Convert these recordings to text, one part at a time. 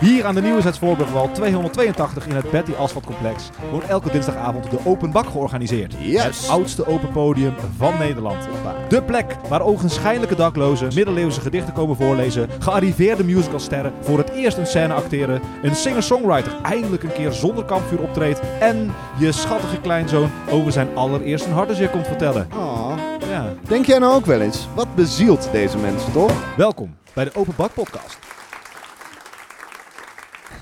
Hier aan de Nieuwe Voorburgwal 282 in het Betty Asfaltcomplex wordt elke dinsdagavond de Open Bak georganiseerd. Yes. Het oudste open podium van Nederland. De plek waar ogenschijnlijke daklozen middeleeuwse gedichten komen voorlezen, gearriveerde musicalsterren voor het eerst een scène acteren, een singer-songwriter eindelijk een keer zonder kampvuur optreedt en je schattige kleinzoon over zijn allereerste hartenzeer komt vertellen. Oh. Ja. Denk jij nou ook wel eens, wat bezielt deze mensen toch? Welkom bij de Open Bak Podcast.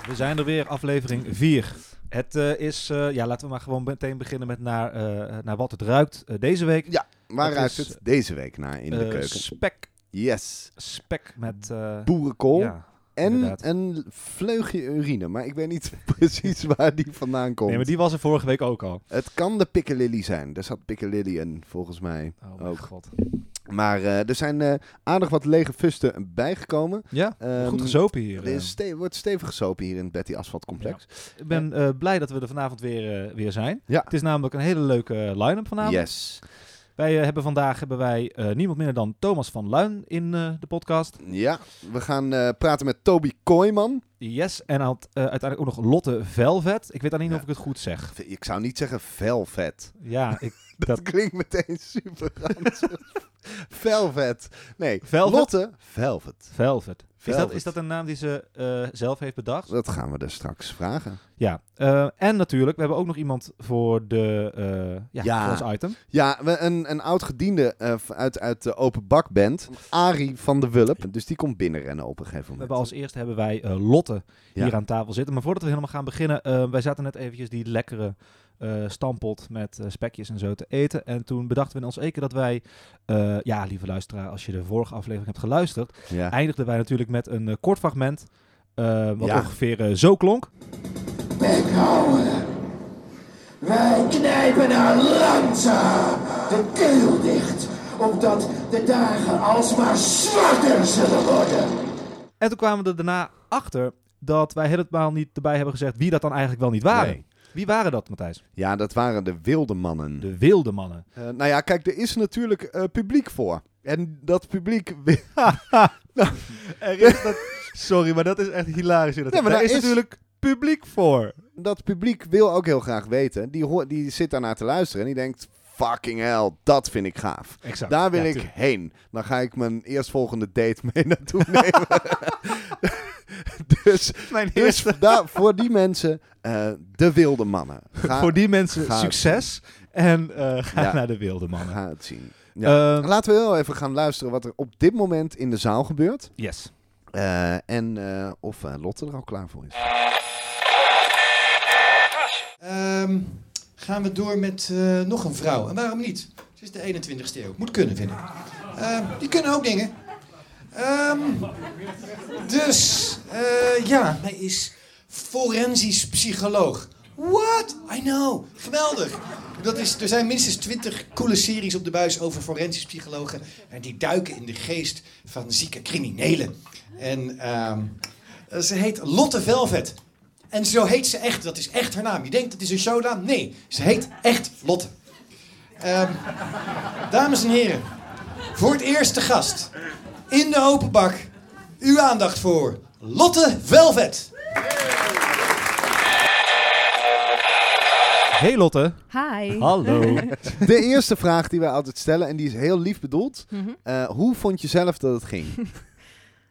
We zijn er weer, aflevering 4. Het eh, is, eh, ja, laten we maar gewoon meteen beginnen met naar, eh, naar wat het ruikt deze week. Ja, waar Het ruikt is, het deze week naar in de keuken? Spek, Yes. spek met... Boerenkool ja, en inderdaad. een vleugje urine, maar ik weet niet precies waar die vandaan komt. Nee, maar die was er vorige week ook al. Het kan de piccalilli zijn. Er zat piccalilli in, volgens mij. Oh mijn Ook. god. Maar eh, er zijn eh, aardig wat lege fusten bijgekomen. Ja, Ehm, goed gezopen hier. Er eh. ste- wordt stevig gesopen hier in het Betty Asphalt Complex. Ik ben blij dat we er vanavond weer, weer zijn. Ja. Het is namelijk een hele leuke line-up vanavond. Yes. Wij hebben vandaag hebben wij, niemand minder dan Thomas van Luin in de podcast. Ja, we gaan praten met Toby Kooijman. Yes, en had, uiteindelijk ook nog Lotte Velvet. Ik weet alleen niet Ja. of ik het goed zeg. Ik zou niet zeggen velvet. Ja, ik, Dat, Dat- klinkt meteen super velvet. Nee, Velvet? Lotte Velvet. Velvet. Is dat, is dat een naam die ze eh, zelf heeft bedacht? Dat gaan we er straks vragen. Ja. Eh, en natuurlijk, we hebben ook nog iemand voor, de, eh, ja, Ja. voor ons item. Ja, we, een, een oud gediende uit, uit de Open Bak Band, Arie van de Wulp. Dus die komt binnenrennen op een gegeven We moment. hebben als eerste hebben wij Lotte Ja. hier aan tafel zitten. Maar voordat we helemaal gaan beginnen, wij zaten net eventjes die lekkere eh stampot met eh, spekjes en zo te eten. En toen bedachten we in ons eken dat wij, eh, ja lieve luisteraar, als je de vorige aflevering hebt geluisterd, Ja. eindigden wij natuurlijk met een kort fragment. wat Ja. ongeveer zo klonk. Houden. Wij knijpen haar langzaam de keel dicht, opdat de dagen alsmaar zwarter zullen worden. En toen kwamen we er daarna achter dat wij helemaal niet erbij hebben gezegd wie dat dan eigenlijk wel niet waren. Nee. Wie waren dat, Matthijs? ja, dat waren de wilde mannen. De wilde mannen. Eh, nou ja, kijk, er is natuurlijk eh, publiek voor. En dat publiek... wi- Er is dat... Sorry, maar dat is echt hilarisch. Ja, maar daar daar is, is- natuurlijk publiek voor. dat publiek wil ook heel graag weten. Die, hoort, die zit daarnaar te luisteren en die denkt... Fucking hell, dat vind ik gaaf. Exact. Daar wil Ja, ik tuurlijk. heen. Dan ga ik mijn eerstvolgende date mee naartoe nemen. dus Mijn dus daar, voor die mensen, eh, de wilde mannen. Ga, voor die mensen ga- succes. En eh, ga Ja. naar de wilde mannen. ga het zien. Ja. Ehm, Laten we heel even gaan luisteren wat er op dit moment in de zaal gebeurt. yes. Eh, en eh, of eh, Lotte er al klaar voor is. Ehm, gaan we door met eh, nog een vrouw. En waarom niet? Het is de 21ste eeuw. Moet kunnen, vind ik. Ehm, die kunnen ook dingen. Ehm, dus, eh, ja, hij is forensisch psycholoog. What? I know. Geweldig. Dat is, er zijn minstens twintig coole series op de buis over forensisch psychologen. En die duiken in de geest van zieke criminelen. En ehm, ze heet Lotte Velvet. En zo heet ze echt. Dat is echt haar naam. Je denkt het is een shownaam. Nee, ze heet echt Lotte. Ehm, dames en heren, voor het eerst de gast in de open bak. Uw aandacht voor Lotte Velvet. Hey Lotte. Hi. Hallo. De eerste vraag die wij altijd stellen, en die is heel lief bedoeld. Mhm. Eh, hoe vond je zelf dat het ging?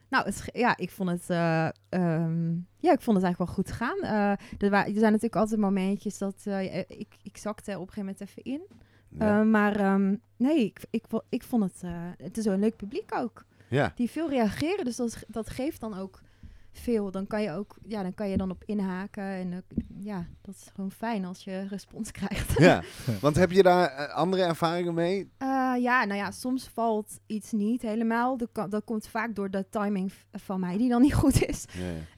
Nou, het, ja, ik vond het, eh, ehm, ja, ik vond het eigenlijk wel goed gaan. Eh, er, wa- er zijn natuurlijk altijd momentjes dat eh, ik, ik zakte op een gegeven moment even in. Ja. Eh, maar ehm, nee, ik, ik, vo- ik vond het, eh, het is wel een leuk publiek ook. Ja. Die veel reageren, dus dat, dat geeft dan ook veel. Dan kan je ook, ja, dan kan je dan op inhaken. En ja, dat is gewoon fijn als je respons krijgt. ja. Want heb je daar eh, andere ervaringen mee? Eh, ja, nou ja, soms valt iets niet helemaal. Dat, kan, dat komt vaak door de timing van mij die dan niet goed is.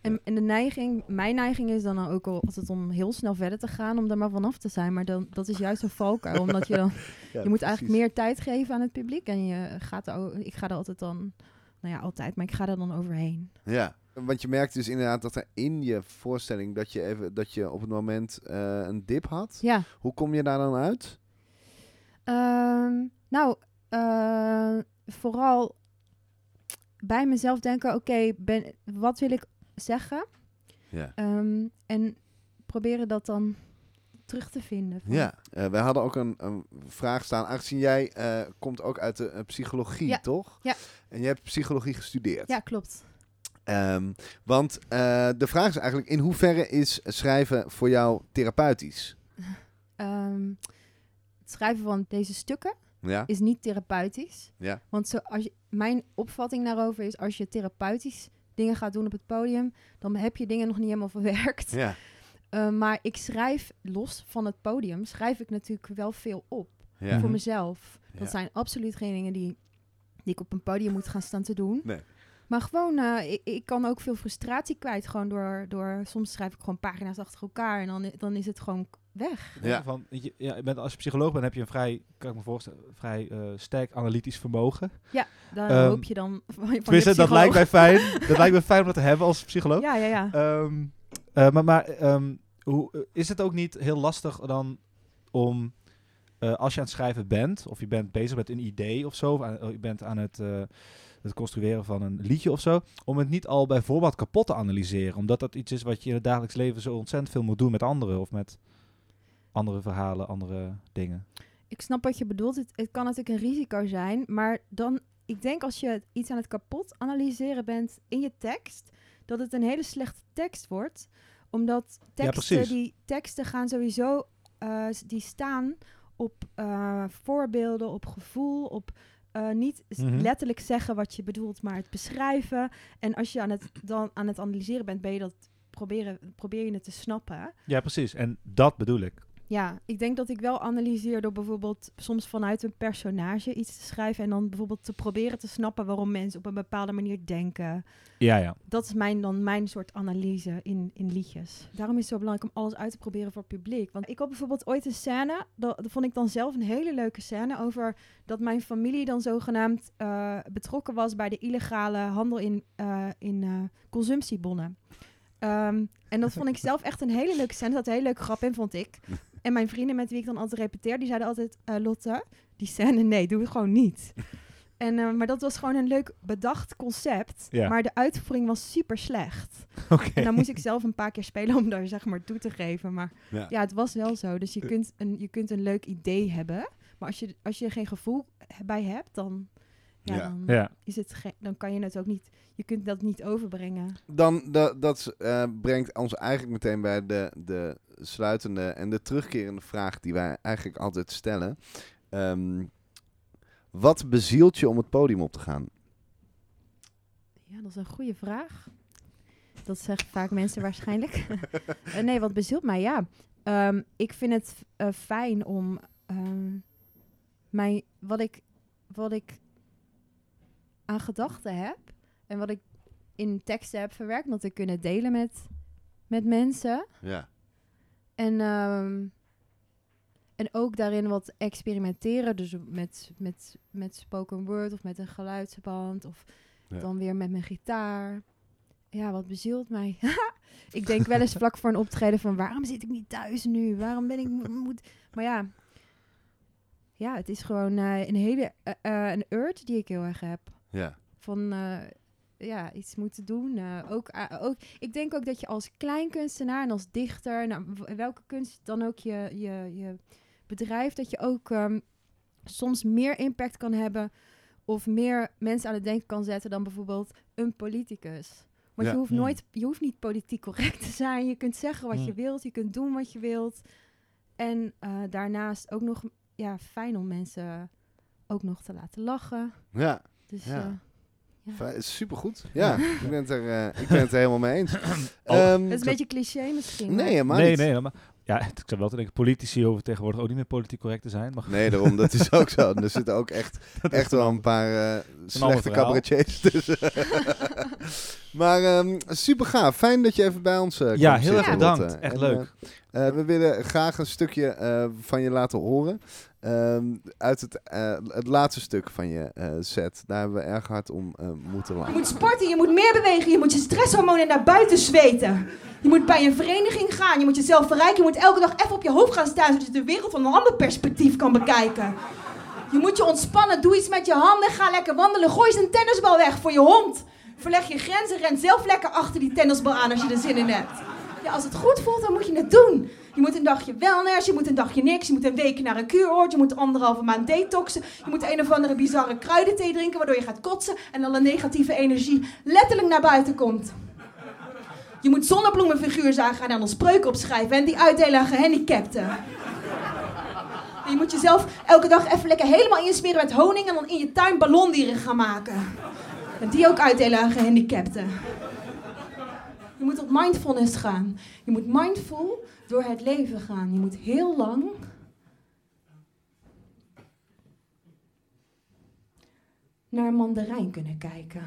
En, en de neiging, mijn neiging is dan ook al altijd om heel snel verder te gaan, om er maar vanaf te zijn. Maar dan, dat is juist een valkuil, omdat je dan, Ja, je moet eigenlijk meer tijd geven aan het publiek. En je gaat er, ik ga er altijd dan, nou ja, altijd, maar ik ga er dan overheen. Ja. Want je merkt dus inderdaad dat er in je voorstelling dat je, even, dat je op het moment eh, een dip had. Ja. Hoe kom je daar dan uit? Ehm, nou, eh, vooral bij mezelf denken, oké, ben wat wil ik zeggen? Ja. Ehm, en proberen dat dan terug te vinden. van- Ja, eh, wij hadden ook een, een vraag staan. Aangezien jij komt ook uit de psychologie, Ja. toch? Ja. En je hebt psychologie gestudeerd. ja klopt. Ehm, want eh, de vraag is eigenlijk, in hoeverre is schrijven voor jou therapeutisch? Ehm, het schrijven van deze stukken Ja? is niet therapeutisch. Ja. Want zo, als je, mijn opvatting daarover is, als je therapeutisch dingen gaat doen op het podium, dan heb je dingen nog niet helemaal verwerkt. Ja. Uh, maar ik schrijf los van het podium, schrijf ik natuurlijk wel veel op Ja. voor mezelf. Dat Ja. zijn absoluut geen dingen die, die ik op een podium moet gaan staan te doen. Nee. Maar gewoon, eh, ik, ik kan ook veel frustratie kwijt. Gewoon door, door, soms schrijf ik gewoon pagina's achter elkaar en dan, dan is het gewoon weg. Ja. Van, je, ja, je bent, als je psycholoog bent, heb je een vrij, kan ik me voorstellen, vrij eh, sterk analytisch vermogen. Daar Ehm, hoop je dan van, van je Tenminste, dat lijkt mij fijn. dat lijkt me fijn om dat te hebben als psycholoog. Ja, ja, ja. Ehm, eh, maar maar ehm, hoe, is het ook niet heel lastig dan om, eh, als je aan het schrijven bent, of je bent bezig met een idee of zo, of aan- je bent aan het, eh, het construeren van een liedje of zo, om het niet al bij voorbaat kapot te analyseren? Omdat dat iets is wat je in het dagelijks leven zo ontzettend veel moet doen met anderen of met andere verhalen, andere dingen. Ik snap wat je bedoelt. Het, het kan natuurlijk een risico zijn. Maar dan, ik denk als je iets aan het kapot analyseren bent in je tekst, dat het een hele slechte tekst wordt. Omdat teksten, die teksten gaan sowieso, eh, die staan op eh, voorbeelden, op gevoel, op eh, niet Mhm. letterlijk zeggen wat je bedoelt, maar het beschrijven. En als je aan het, dan aan het analyseren bent, ben je dat proberen, probeer je het te snappen. Ja, precies. En dat bedoel ik. Ja, ik denk dat ik wel analyseer door bijvoorbeeld soms vanuit een personage iets te schrijven en dan bijvoorbeeld te proberen te snappen waarom mensen op een bepaalde manier denken. Ja, ja. Dat is mijn, dan mijn soort analyse in, in liedjes. Daarom is het zo belangrijk om alles uit te proberen voor het publiek. Want ik had bijvoorbeeld ooit een scène, dat, dat vond ik dan zelf een hele leuke scène, over dat mijn familie dan zogenaamd eh, betrokken was bij de illegale handel in, eh, in eh, consumptiebonnen. Ehm, en dat vond ik zelf echt een hele leuke scène. Er zat een hele leuke grap in, vond ik. En mijn vrienden met wie ik dan altijd repeteer, die zeiden altijd... eh, Lotte, die scène, nee, doe het gewoon niet. En, eh, maar dat was gewoon een leuk bedacht concept. Ja. Maar de uitvoering was super slecht. Oké. En dan moest ik zelf een paar keer spelen om daar zeg maar toe te geven. Maar Ja. ja, het was wel zo. Dus je kunt een, je kunt een leuk idee hebben. Maar als je, als je er geen gevoel bij hebt, dan, ja, Ja. dan, Ja. is het dan kan je het ook niet... Je kunt dat niet overbrengen. Dan, dat, dat eh, brengt ons eigenlijk meteen bij de, de sluitende en de terugkerende vraag die wij eigenlijk altijd stellen. Ehm, wat bezielt je om het podium op te gaan? Ja, dat is een goede vraag. Dat zeggen vaak mensen waarschijnlijk. Eh, nee, wat bezielt mij? Ja, Ehm, ik vind het eh, fijn om ehm, mijn, wat, ik, wat ik aan gedachten heb en wat ik in teksten heb verwerkt, om dat te kunnen delen met, met mensen. Ja. En, ehm, en ook daarin wat experimenteren. Dus met, met, met spoken word of met een geluidsband. Of Ja. dan weer met mijn gitaar. Ja, wat bezielt mij. ik denk wel eens vlak voor een optreden van... waarom zit ik niet thuis nu? Waarom ben ik... mo- moet... Maar ja... Ja, het is gewoon eh, een hele... eh, een urge die ik heel erg heb Ja. van eh, ja, iets moeten doen. eh, ook, ook, ik denk ook dat je als kleinkunstenaar en als dichter, nou, welke kunst dan ook je, je, je bedrijf, dat je ook ehm, soms meer impact kan hebben of meer mensen aan het denken kan zetten dan bijvoorbeeld een politicus. Want Ja. je, hoeft nooit, je hoeft niet politiek correct te zijn. Je kunt zeggen wat je wilt, je kunt doen wat je wilt. En eh, daarnaast ook nog ja, fijn om mensen ook nog te laten lachen. Ja. Dus Ja. eh, ja. Supergoed. Ja, ik ben het er, eh, ik ben het er helemaal mee eens. Oh. Ehm, Dat is een beetje cliché misschien. nee, maar- helemaal nee, niet. nee, maar ja, ik zou wel te denken, politici hoeven tegenwoordig ook niet meer politiek correct te zijn. Maar Nee, daarom, dat is ook zo. Er zitten ook echt, echt wel een paar eh, slechte cabaretiers tussen. maar ehm, super gaaf. Fijn dat je even bij ons eh Ja, heel erg bedankt. Lotte. Echt En, leuk. eh, eh, we willen graag een stukje eh, van je laten horen. Ehm, uit het, eh, het laatste stuk van je eh, set. Daar hebben we erg hard om eh, moeten Je lachen. moet sporten, je moet meer bewegen, je moet je stresshormonen naar buiten zweten. Je moet bij een vereniging gaan, je moet jezelf verrijken, je moet elke dag even op je hoofd gaan staan zodat je de wereld van een ander perspectief kan bekijken. Je moet je ontspannen, doe iets met je handen, ga lekker wandelen, gooi eens een tennisbal weg voor je hond. Verleg je grenzen, ren zelf lekker achter die tennisbal aan als je er zin in hebt. Ja, als het goed voelt, dan moet je het doen. Je moet een dagje wellness, je moet een dagje niks, je moet een week naar een kuuroord, je moet anderhalve maand detoxen, je moet een of andere bizarre kruidenthee drinken waardoor je gaat kotsen en alle negatieve energie letterlijk naar buiten komt. Je moet zonnebloemenfiguur zagen en dan spreuken opschrijven en die uitdelen aan gehandicapten. En je moet jezelf elke dag even lekker helemaal insmeren met honing en dan in je tuin ballondieren gaan maken. En die ook uitdelen aan gehandicapten. Je moet op mindfulness gaan. Je moet mindful door het leven gaan. Je moet heel lang naar een mandarijn kunnen kijken.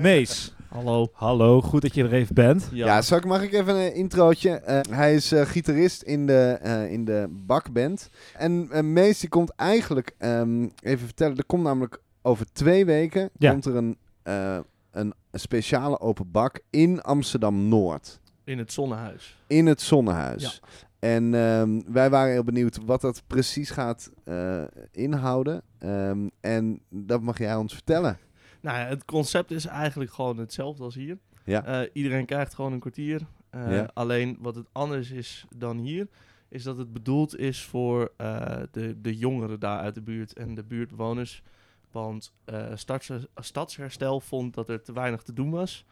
Mees, Hallo. hallo, goed dat je er even bent. Ja, zal ik, mag ik even een introotje? Eh, hij is eh, gitarist in de, eh, in de bakband. En uh, Mees die komt eigenlijk, ehm, even vertellen, er komt namelijk over twee weken Ja. komt er een, eh, een speciale open bak in Amsterdam-Noord. In het zonnehuis. In het Zonnehuis. En ehm, wij waren heel benieuwd wat dat precies gaat eh, inhouden. Ehm, en dat mag jij ons vertellen. Nou ja, het concept is eigenlijk gewoon hetzelfde als hier. Ja. Eh, iedereen krijgt gewoon een kwartier. Eh, Ja. Alleen wat het anders is dan hier, is dat het bedoeld is voor eh, de, de jongeren daar uit de buurt en de buurtbewoners. Want stads, Stadsherstel vond dat er te weinig te doen was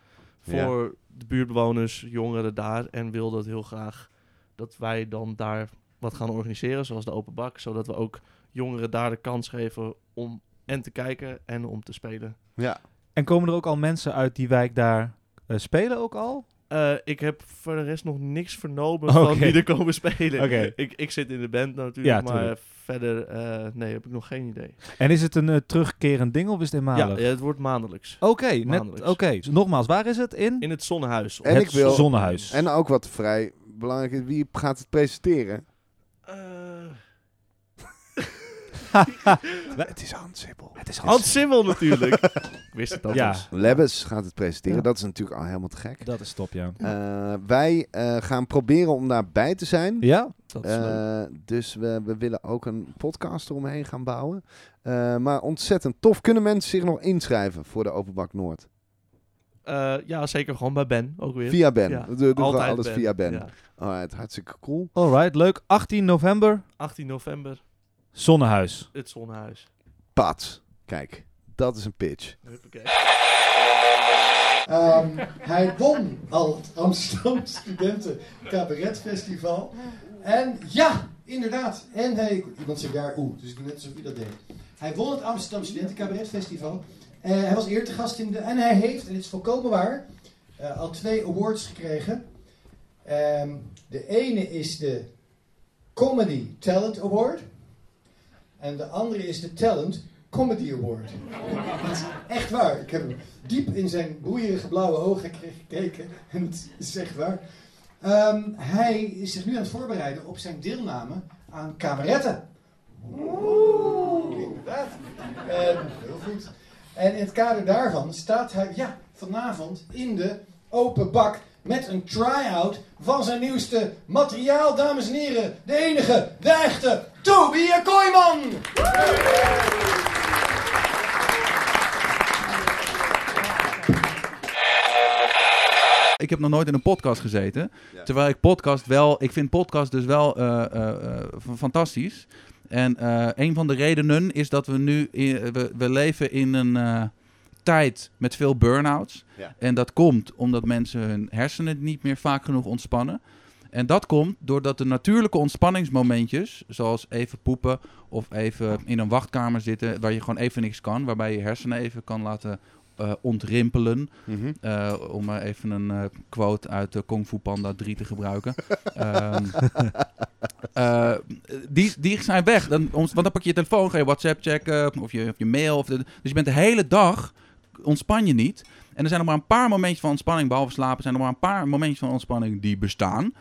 Ja. voor de buurtbewoners, jongeren daar. En wilde het heel graag dat wij dan daar wat gaan organiseren, zoals de open bak. Zodat we ook jongeren daar de kans geven om en te kijken en om te spelen. Ja. En komen er ook al mensen uit die wijk daar eh, spelen ook al? Eh, ik heb voor de rest nog niks vernomen van wie er komen spelen. Oké. Ik, ik zit in de band natuurlijk, Ja, maar verder eh, nee, heb ik nog geen idee. En is het een terugkerend ding of is het eenmalig? ja, het wordt maandelijks. Oké, net. Maandelijks. Oké, Dus nogmaals, waar is het in? In het zonnehuis. En het ik wil- Zonnehuis. En ook wat vrij belangrijk is, wie gaat het presenteren? Het is Hans Sibbel. het is Hans natuurlijk. ik wist het al. Ja. dus. Lebbes gaat het presenteren. Ja. Dat is natuurlijk al helemaal te gek. Dat is top, ja. Eh, wij eh, gaan proberen om daarbij te zijn. Ja? Dat is leuk. Eh, dus we, we willen ook een podcast eromheen gaan bouwen. Eh, maar ontzettend tof. Kunnen mensen zich nog inschrijven voor de Openbak Noord? Eh, ja, zeker gewoon bij Ben ook weer. Via Ben. Ja, We doen alles via Ben. Ja. Alright, hartstikke cool. Alright, leuk. 18 november, 18 november, Zonnehuis. het zonnehuis. Pats. Kijk, dat is een pitch. Huppakee. Ehm, hij won al het Amsterdam Studenten Cabaret Festival. En ja, inderdaad. En hij, iemand zegt daar oeh, dus ik doe net alsof hij dat deed. Hij won het Amsterdam Studenten Cabaret Festival. Eh, hij was eerder te gast in de. En hij heeft, en dit is volkomen waar, eh, al twee awards gekregen. Ehm, de ene is de Comedy Talent Award. En de andere is de Talent Comedy Award. Dat is echt waar. Ik heb hem diep in zijn boeierige blauwe ogen gek- gekeken. En het is echt waar. Ehm, hij is zich nu aan het voorbereiden op zijn deelname aan kameretten. Oeh, inderdaad. En, heel goed. En in het kader daarvan staat hij ja, vanavond in de open bak met een try-out van zijn nieuwste materiaal, dames en heren. De enige, de echte, Toby Kooijman! Ik heb nog nooit in een podcast gezeten. Ja. Terwijl ik podcast wel... Ik vind podcast dus wel eh, eh, eh, fantastisch. En eh, een van de redenen is dat we nu... in- we, we leven in een eh, tijd met veel burn-outs. Ja. En dat komt omdat mensen hun hersenen niet meer vaak genoeg ontspannen. En dat komt doordat de natuurlijke ontspanningsmomentjes... zoals even poepen of even in een wachtkamer zitten... waar je gewoon even niks kan. Waarbij je hersenen even kan laten eh, ontrimpelen. Mhm. Eh, om maar even een eh, quote uit de Kung Fu Panda 3 te gebruiken. Ehm, eh, die, die zijn weg. Dan, want dan pak je je telefoon, ga je WhatsApp checken of je, of je mail. Of de, dus je bent de hele dag, ontspan je niet. En er zijn nog maar een paar momentjes van ontspanning, behalve slapen, zijn er maar een paar momentjes van ontspanning die bestaan.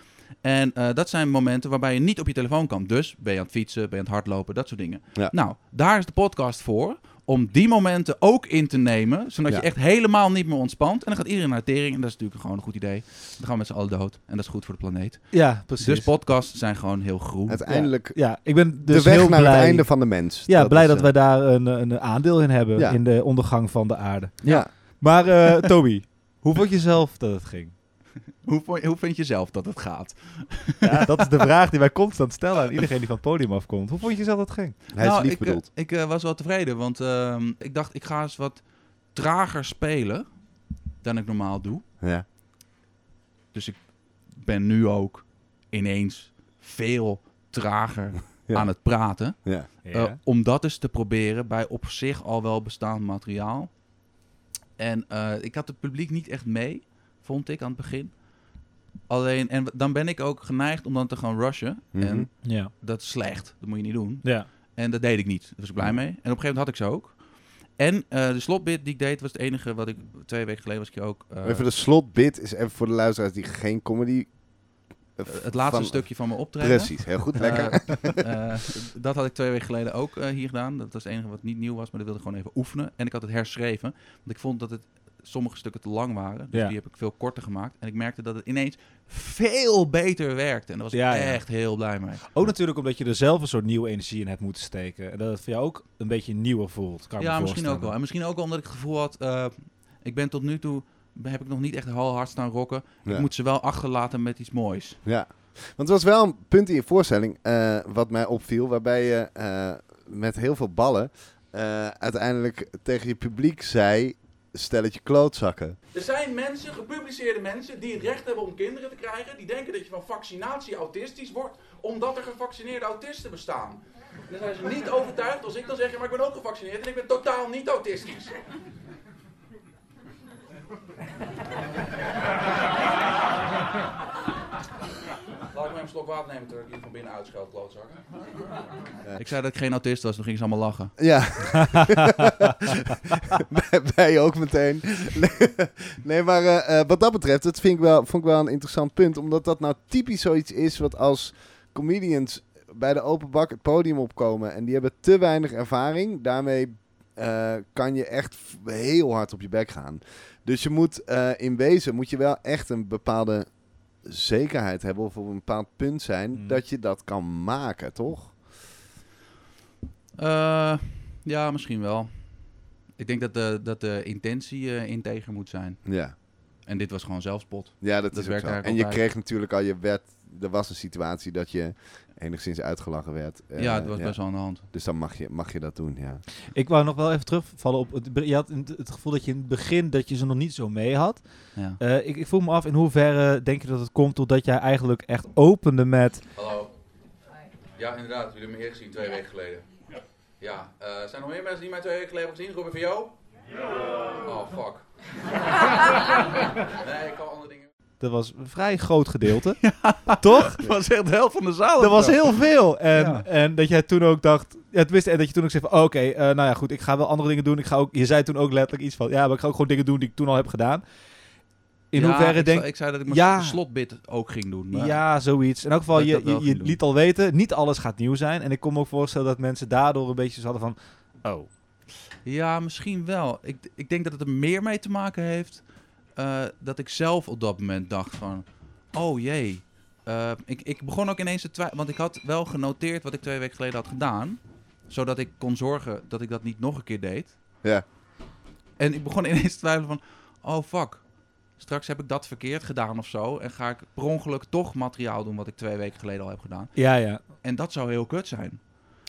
En eh, dat zijn momenten waarbij je niet op je telefoon kan. Dus ben je aan het fietsen, ben je aan het hardlopen, dat soort dingen. Ja. Nou, daar is de podcast voor om die momenten ook in te nemen, zodat Ja. je echt helemaal niet meer ontspant. En dan gaat iedereen naar de tering en dat is natuurlijk gewoon een goed idee. Dan gaan we met z'n allen dood en dat is goed voor de planeet. Ja, precies. Dus podcasts zijn gewoon heel groen. Uiteindelijk ja, ik ben dus de weg heel naar blij. het einde van de mens. ja, blij is, dat eh, wij daar een, een aandeel in hebben Ja. in de ondergang van de aarde. Ja. Maar eh, Toby, hoe vond je zelf dat het ging? Hoe, hoe vind je zelf dat het gaat? Ja, dat is de vraag die wij constant stellen aan iedereen die van het podium afkomt. Hoe vond je zelf dat het ging? Hij is Nou, lief ik, eh, bedoeld. Ik eh, was wel tevreden, want ehm, ik dacht ik ga eens wat trager spelen dan ik normaal doe. Ja. Dus ik ben nu ook ineens veel trager Ja. aan het praten. Ja. Eh, om dat eens te proberen bij op zich al wel bestaand materiaal. En eh, ik had het publiek niet echt mee, vond ik aan het begin. Alleen, en dan ben ik ook geneigd om dan te gaan rushen. Mhm. En ja. dat is slecht, dat moet je niet doen. Ja. En dat deed ik niet. Daar was ik blij mee. En op een gegeven moment had ik ze ook. En eh, de slotbit die ik deed was het enige wat ik twee weken geleden was ik hier ook. eh, even de slotbit is even voor de luisteraars die geen comedy... eh, het laatste van- stukje van mijn optreden. Precies, heel goed, lekker. Dat had ik twee weken geleden ook eh, hier gedaan. Dat was het enige wat niet nieuw was, maar dat wilde ik gewoon even oefenen. En ik had het herschreven, want ik vond dat het sommige stukken te lang waren. Dus Ja. die heb ik veel korter gemaakt. En ik merkte dat het ineens veel beter werkte. En daar was ik Ja, ja. echt heel blij mee. Ook natuurlijk omdat je er zelf een soort nieuwe energie in hebt moeten steken. En dat het voor jou ook een beetje nieuwer voelt. Kan Ja, misschien ook wel. En misschien ook wel omdat ik het gevoel had, eh, ik ben tot nu toe, heb ik nog niet echt heel hard staan rocken. Ja. Ik moet ze wel achterlaten met iets moois. Ja, want het was wel een punt in je voorstelling eh, wat mij opviel, waarbij je eh, met heel veel ballen eh, uiteindelijk tegen je publiek zei, stelletje klootzakken. Er zijn mensen, gepubliceerde mensen, die het recht hebben om kinderen te krijgen. Die denken dat je van vaccinatie autistisch wordt, omdat er gevaccineerde autisten bestaan. Dan zijn ze niet overtuigd als ik dan zeg, ja, maar ik ben ook gevaccineerd en ik ben totaal niet autistisch. Ik maar een slok water nemen terwijl ik hier van binnen uitscheld, klootzakken. Ik zei dat ik geen autist was, dan gingen ze allemaal lachen. Ja, Wij- wij ook meteen. nee, maar eh, eh, wat dat betreft, dat vind ik wel, vond ik wel een interessant punt. Omdat dat nou typisch zoiets is wat als comedians bij de open bak het podium opkomen. En die hebben te weinig ervaring. Daarmee eh, kan je echt heel hard op je bek gaan. Dus je moet eh, in wezen moet je wel echt een bepaalde zekerheid hebben. Of op een bepaald punt zijn Mhm. dat je dat kan maken, toch? Eh, ja, misschien wel. Ik denk dat de, dat de intentie eh, integer moet zijn. Ja. En dit was gewoon zelfspot. Ja, dat, Dat is ook zo. En je kreeg natuurlijk al, je werd, er was een situatie dat je enigszins uitgelachen werd. Eh, ja, het was best wel aan de hand. Dus dan mag je, mag je dat doen, ja. Ik wou nog wel even terugvallen op... Het, je had het het gevoel dat je in het begin dat je ze nog niet zo mee had. Ja. Eh, ik, ik voel me af in hoeverre denk je dat het komt doordat jij eigenlijk echt opende met... Hallo. Ja, inderdaad. Jullie hebben me eerder gezien twee weken geleden. Ja. eh, zijn er nog meer mensen die mij twee weken geleden hebben gezien? Ruben van jou? Ja. Oh, fuck. nee, ik kan andere dingen. Dat was een vrij groot gedeelte. Toch? Dat was echt de helft van de zaal. Dat was heel veel. En, Ja. en dat jij toen ook dacht... Ja, tenminste, en dat je toen ook zei van... Oké, eh, nou ja, goed. Ik ga wel andere dingen doen. Ik ga ook, je zei toen ook letterlijk iets van... Ja, maar ik ga ook gewoon dingen doen die ik toen al heb gedaan. In Ja, hoeverre ik, denk... zei- ik zei dat ik mijn Ja. slotbit ook ging doen. Maar Ja, zoiets. In elk geval, je, je, je ging doen. liet al weten, niet alles gaat nieuw zijn. En ik kon me ook voorstellen dat mensen daardoor een beetje zo hadden van... Oh, Ja, misschien wel. Ik, ik denk dat het er meer mee te maken heeft eh, dat ik zelf op dat moment dacht van, oh jee. Eh, ik, ik begon ook ineens te twijfelen, want ik had wel genoteerd wat ik twee weken geleden had gedaan, zodat ik kon zorgen dat ik dat niet nog een keer deed. Ja. En ik begon ineens te twijfelen van, oh fuck, straks heb ik dat verkeerd gedaan of zo en ga ik per ongeluk toch materiaal doen wat ik twee weken geleden al heb gedaan. ja, ja. En dat zou heel kut zijn.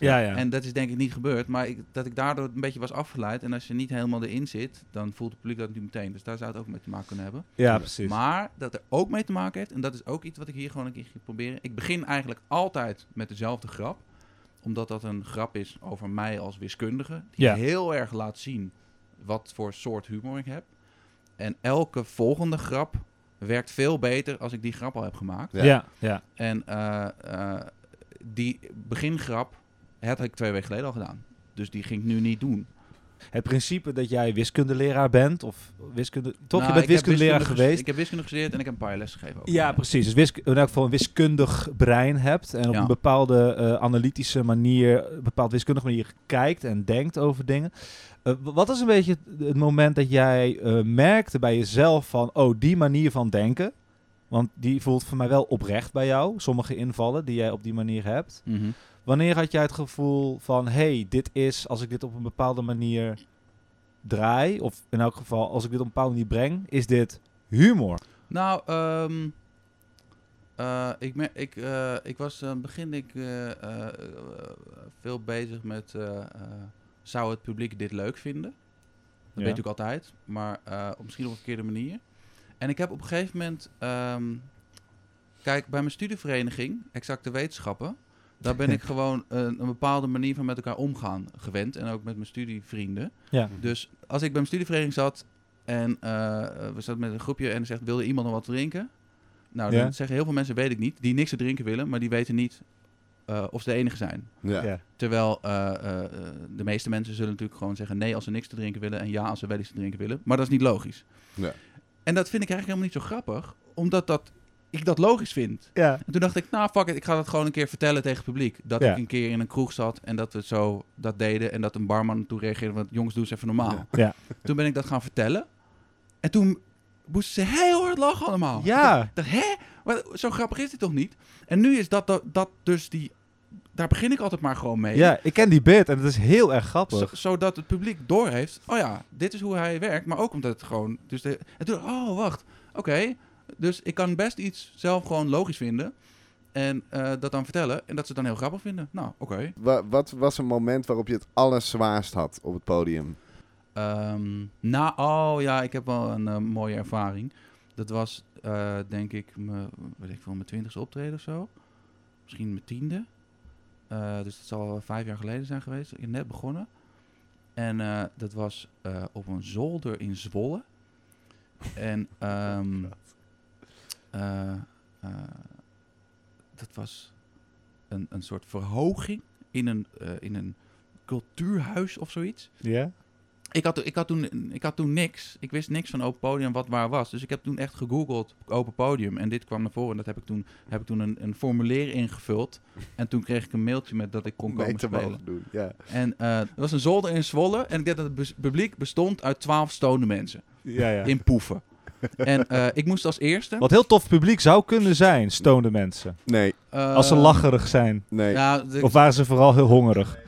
Ja, ja. En dat is denk ik niet gebeurd, maar ik, dat ik daardoor een beetje was afgeleid. En als je niet helemaal erin zit, dan voelt het publiek dat natuurlijk meteen. Dus daar zou het ook mee te maken kunnen hebben. ja, precies. Maar dat er ook mee te maken heeft, en dat is ook iets wat ik hier gewoon een keer ga proberen. Ik begin eigenlijk altijd met dezelfde grap. Omdat dat een grap is over mij als wiskundige. Die Ja. heel erg laat zien wat voor soort humor ik heb. En elke volgende grap werkt veel beter als ik die grap al heb gemaakt. Ja. ja, ja. En eh, eh, die begingrap had ik twee weken geleden al gedaan. Dus die ging ik nu niet doen. Het principe dat jij wiskundeleraar bent, of wiskunde... Toch, Nou, je bent ik heb wiskundeleraar wiskunde geweest. Ik heb wiskunde gestudeerd en ik heb een paar jaar les gegeven. ook. Ja, precies. Dus wisk, in elk geval een wiskundig brein hebt en op Ja. een bepaalde eh, analytische manier, een bepaald wiskundige manier kijkt en denkt over dingen. Eh, wat is een beetje het, het moment dat jij eh, merkte bij jezelf van, oh, die manier van denken, want die voelt voor mij wel oprecht bij jou, sommige invallen die jij op die manier hebt. Mhm. Wanneer had jij het gevoel van, hey, dit is, als ik dit op een bepaalde manier draai, of in elk geval als ik dit op een bepaalde manier breng, is dit humor? Nou, ehm, eh, ik, mer- ik, eh, ik was aan het begin ik, eh, veel bezig met... zou het publiek dit leuk vinden? Dat weet ik altijd, maar op misschien op een verkeerde manier. En ik heb op een gegeven moment... ehm, kijk, bij mijn studievereniging, Exacte Wetenschappen... daar ben ik gewoon een, een bepaalde manier van met elkaar omgaan gewend. En ook met mijn studievrienden. Ja. Dus als ik bij mijn studievereniging zat en eh, we zaten met een groepje en er zegt, wilde iemand nog wat drinken? Nou, dan Ja. zeggen heel veel mensen, weet ik niet, die niks te drinken willen, maar die weten niet eh, of ze de enige zijn. Ja. Ja. Terwijl eh, eh, eh, de meeste mensen zullen natuurlijk gewoon zeggen nee als ze niks te drinken willen en ja als ze wel iets te drinken willen. Maar dat is niet logisch. Ja. En dat vind ik eigenlijk helemaal niet zo grappig, omdat dat, ik dat logisch vind. Ja. En toen dacht ik, nou fuck it, ik ga dat gewoon een keer vertellen tegen het publiek. Dat Ja. ik een keer in een kroeg zat en dat we zo dat deden en dat een barman toen reageerde, want jongens doe eens even normaal. Ja. Ja. Toen ben ik dat gaan vertellen. En toen moesten ze heel hard lachen allemaal. Ja. Ik dacht, hè? Wat, zo grappig is dit toch niet? En nu is dat, dat, dat dus die... Daar begin ik altijd maar gewoon mee. Ja, ik ken die bit en het is heel erg grappig. Zo- zodat het publiek doorheeft. Oh ja, dit is hoe hij werkt. Maar ook omdat het gewoon... Dus de, en toen, oh wacht. Oké. Dus ik kan best iets zelf gewoon logisch vinden. En eh, dat dan vertellen. En dat ze het dan heel grappig vinden. Nou, oké. Wa- wat was een moment waarop je het allerzwaarst had op het podium? Ehm, nou, oh ja, ik heb wel een eh, mooie ervaring. Dat was, eh, denk ik, mijn, weet ik veel, mijn twintigste optreden of zo. Misschien mijn tiende. Eh, dus dat zal vijf jaar geleden zijn geweest. Ik ben net begonnen. En eh, dat was eh, op een zolder in Zwolle. En ehm, eh, eh, dat was een, een soort verhoging in een, eh, in een cultuurhuis of zoiets. Ja? Ik had, ik, had toen, ik had toen niks. Ik wist niks van open podium wat waar was. Dus ik heb toen echt gegoogeld open podium. En dit kwam naar voren. En dat heb ik toen, heb ik toen een, een formulier ingevuld. En toen kreeg ik een mailtje met dat ik kon komen te spelen. mogen doen. Ja. En eh er was een zolder in Zwolle. En ik denk dat het publiek bestond uit twaalf stonende mensen. Ja, ja. In poeven. En eh, ik moest als eerste... Wat heel tof publiek zou kunnen zijn, stonende mensen. Nee, eh, Als ze lacherig zijn. nee, Ja, de- Of waren ze vooral heel hongerig?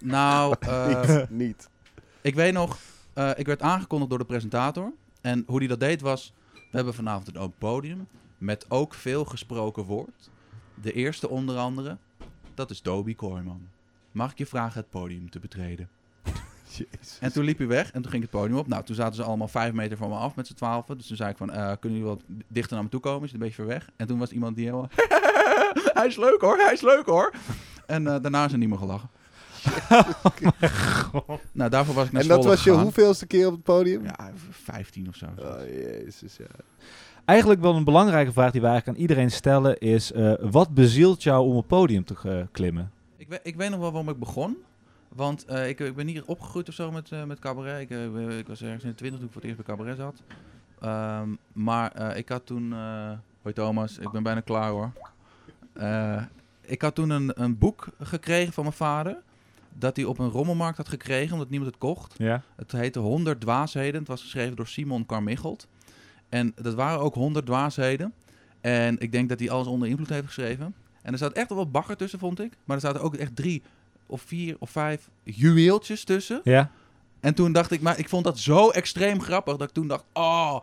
nou... eh, niet, niet. Ik weet nog, eh, ik werd aangekondigd door de presentator. En hoe die dat deed was, we hebben vanavond een open podium met ook veel gesproken woord. De eerste onder andere, dat is Toby Kooijman. Mag ik je vragen het podium te betreden? Jezus. En toen liep hij weg en toen ging het podium op. Nou, toen zaten ze allemaal vijf meter van me af met z'n twaalfen. Dus toen zei ik van, eh, kunnen jullie wat dichter naar me toe komen? Is het een beetje ver weg? En toen was iemand die helemaal, hij is leuk hoor, hij is leuk hoor. En eh, daarna is er niet meer gelachen. nou, daarvoor was ik naar En dat was je hoeveelste keer op het podium? Ja, 15 of zo. Oh, jezus, ja. Eigenlijk wel een belangrijke vraag die we eigenlijk aan iedereen stellen is... eh, wat bezielt jou om op podium te klimmen? Ik, weet, ik weet nog wel waarom ik begon. Want eh, ik, ik ben hier opgegroeid of zo met, eh, met cabaret. Ik, eh, ik was ergens in de twintig toen ik voor het eerst bij cabaret zat. Ehm, maar ik had toen... hoi Thomas, ik ben bijna klaar hoor. Ik had toen een, een boek gekregen van mijn vader. Dat hij op een rommelmarkt had gekregen, omdat niemand het kocht. Ja? Het heette 100 dwaasheden. Het was geschreven door Simon Carmichelt. En dat waren ook 100 dwaasheden. En ik denk dat hij alles onder invloed heeft geschreven. En er staat echt wel wat bagger tussen, vond ik. Maar er zaten ook echt drie of vier of vijf juweeltjes tussen. Ja? En toen dacht ik, maar ik vond dat zo extreem grappig dat ik toen dacht, oh,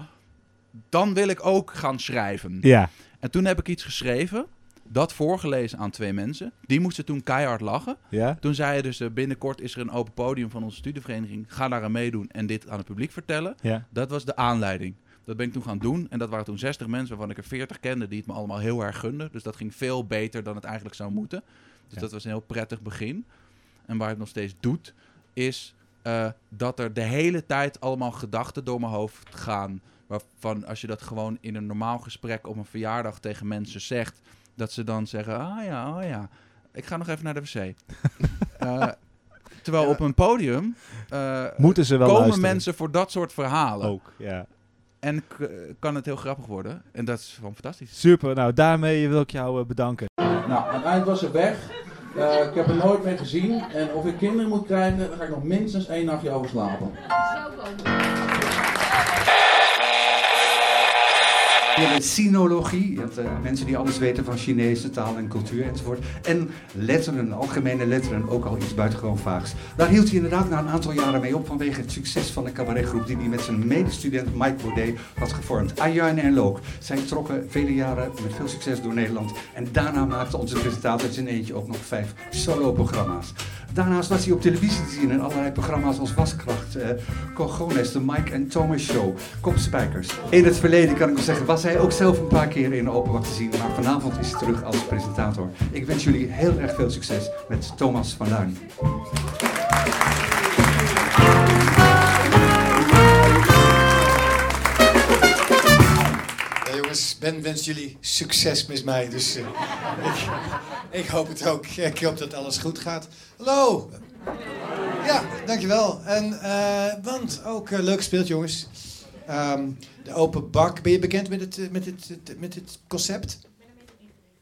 dan wil ik ook gaan schrijven. Ja. En toen heb ik iets geschreven, dat voorgelezen aan twee mensen. Die moesten toen keihard lachen. Ja? Toen zei je dus, binnenkort is er een open podium van onze studievereniging. Ga daar aan meedoen en dit aan het publiek vertellen. Ja. Dat was de aanleiding. Dat ben ik toen gaan doen. En dat waren toen 60 mensen waarvan ik er 40 kende die het me allemaal heel erg gunden. Dus dat ging veel beter dan het eigenlijk zou moeten. Dus Ja. dat was een heel prettig begin. En waar het nog steeds doet, is eh, dat er de hele tijd allemaal gedachten door mijn hoofd gaan. Waarvan als je dat gewoon in een normaal gesprek op een verjaardag tegen mensen zegt, dat ze dan zeggen: Ah ja, oh ja, ik ga nog even naar de wc. Eh, Terwijl Ja. op een podium eh, Moeten ze wel komen luisteren. mensen voor dat soort verhalen. Ook, ja. En kan het heel grappig worden. En dat is gewoon fantastisch. Super, nou daarmee wil ik jou bedanken. Nou, uiteindelijk was ze weg. Eh, ik heb er nooit meer gezien. En of ik kinderen moet krijgen, dan ga ik nog minstens één nachtje over slapen. Sinologie, eh, mensen die alles weten van Chinese taal en cultuur enzovoort. En letteren, algemene letteren, ook al iets buitengewoon vaags. Daar hield hij inderdaad na een aantal jaren mee op vanwege het succes van de cabaretgroep die hij met zijn medestudent Mike Baudet had gevormd. Ayane en Look. Zij trokken vele jaren met veel succes door Nederland. En daarna maakte onze presentator in eentje ook nog vijf solo-programma's. Daarnaast was hij op televisie te zien in allerlei programma's als Waskracht, eh Cogones, de Mike en Thomas Show, Kopspijkers. In het verleden kan ik wel zeggen, was hij ook zelf een paar keer in openbak te zien, maar vanavond is hij terug als presentator. Ik wens jullie heel erg veel succes met Thomas van Duin. Ben wenst jullie succes met mij. Dus eh, ik, hoop het ook. Ik hoop dat alles goed gaat. Hallo. Ja, dankjewel. En, eh, want ook eh, leuk gespeeld, jongens. Ehm, de open bak. Ben je bekend met het, met het, met het concept?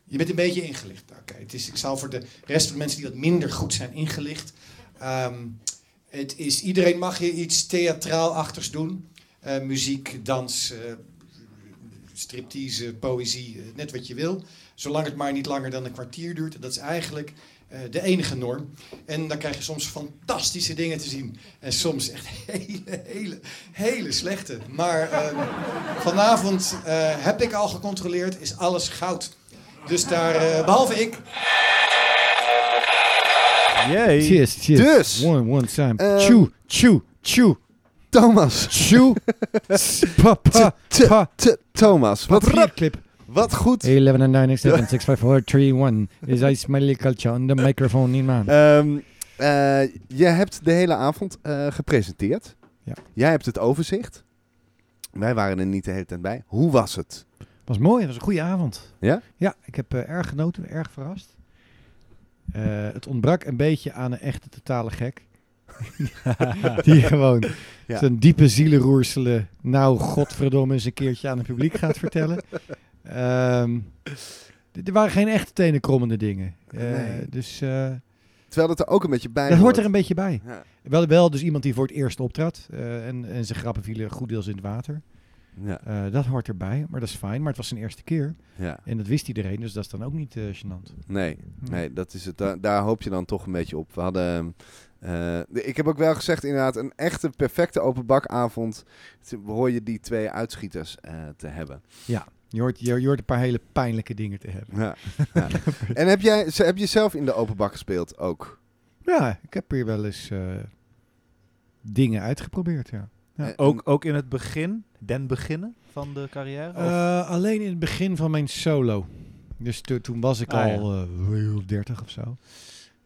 Je bent een beetje ingelicht. Oké, het is, ik zal voor de rest van de mensen die wat minder goed zijn ingelicht. Ehm, het is, iedereen mag hier iets theatraal-achtigs doen. Eh, muziek, dans, striptease, poëzie, eh, net wat je wil. Zolang het maar niet langer dan een kwartier duurt. Dat is eigenlijk eh, de enige norm. En dan krijg je soms fantastische dingen te zien. En soms echt hele, hele, hele slechte. Maar ehm, vanavond eh, heb ik al gecontroleerd, is alles goud. Dus daar, eh, behalve ik, Yay. Cheers, cheers. Dus, One, one time. Chew, chew, chew, Thomas. chew. pa, pa, T- pa. t- Thomas, wat, Papierclip. wat goed. 11 and 9 7 6 5 4 3 1 is I smiley culture on the microphone in man. Ehm, eh, je hebt de hele avond eh, gepresenteerd. Ja. Jij hebt het overzicht. Wij waren er niet de hele tijd bij. Hoe was het? was mooi, het was een goede avond. Ja? Ja, ik heb eh, erg genoten, erg verrast. Het ontbrak een beetje aan een echte totale gek. Die gewoon Ja. zijn diepe zielenroerselen nou godverdomme eens een keertje aan het publiek gaat vertellen. D- er waren geen echte tenenkrommende dingen. Eh, Nee. Dus eh, Terwijl het er ook een beetje bij dat hoort er hoort. een beetje bij. Ja. Wel, wel dus iemand die voor het eerst optrad. eh, en, en zijn grappen vielen goed deels in het water. Ja, dat hoort erbij, maar dat is fijn. Maar het was zijn eerste keer. ja. En dat wist iedereen, dus dat is dan ook niet eh gênant. Nee, nee, dat is het. Daar, daar hoop je dan toch een beetje op. We hadden... eh, ik heb ook wel gezegd, inderdaad, een echte perfecte openbakavond. Hoor je die twee uitschieters eh, te hebben. Je hoort, je, je hoort een paar hele pijnlijke dingen te hebben. Ja. ja. En heb jij heb je zelf in de openbak gespeeld ook? Ja, ik heb hier wel eens eh, dingen uitgeprobeerd, ja. Ja. Ook, ook in het begin, den beginnen van de carrière? Of- Eh, alleen in het begin van mijn solo. Dus to- toen was ik Ah, ja. al eh 30 of zo.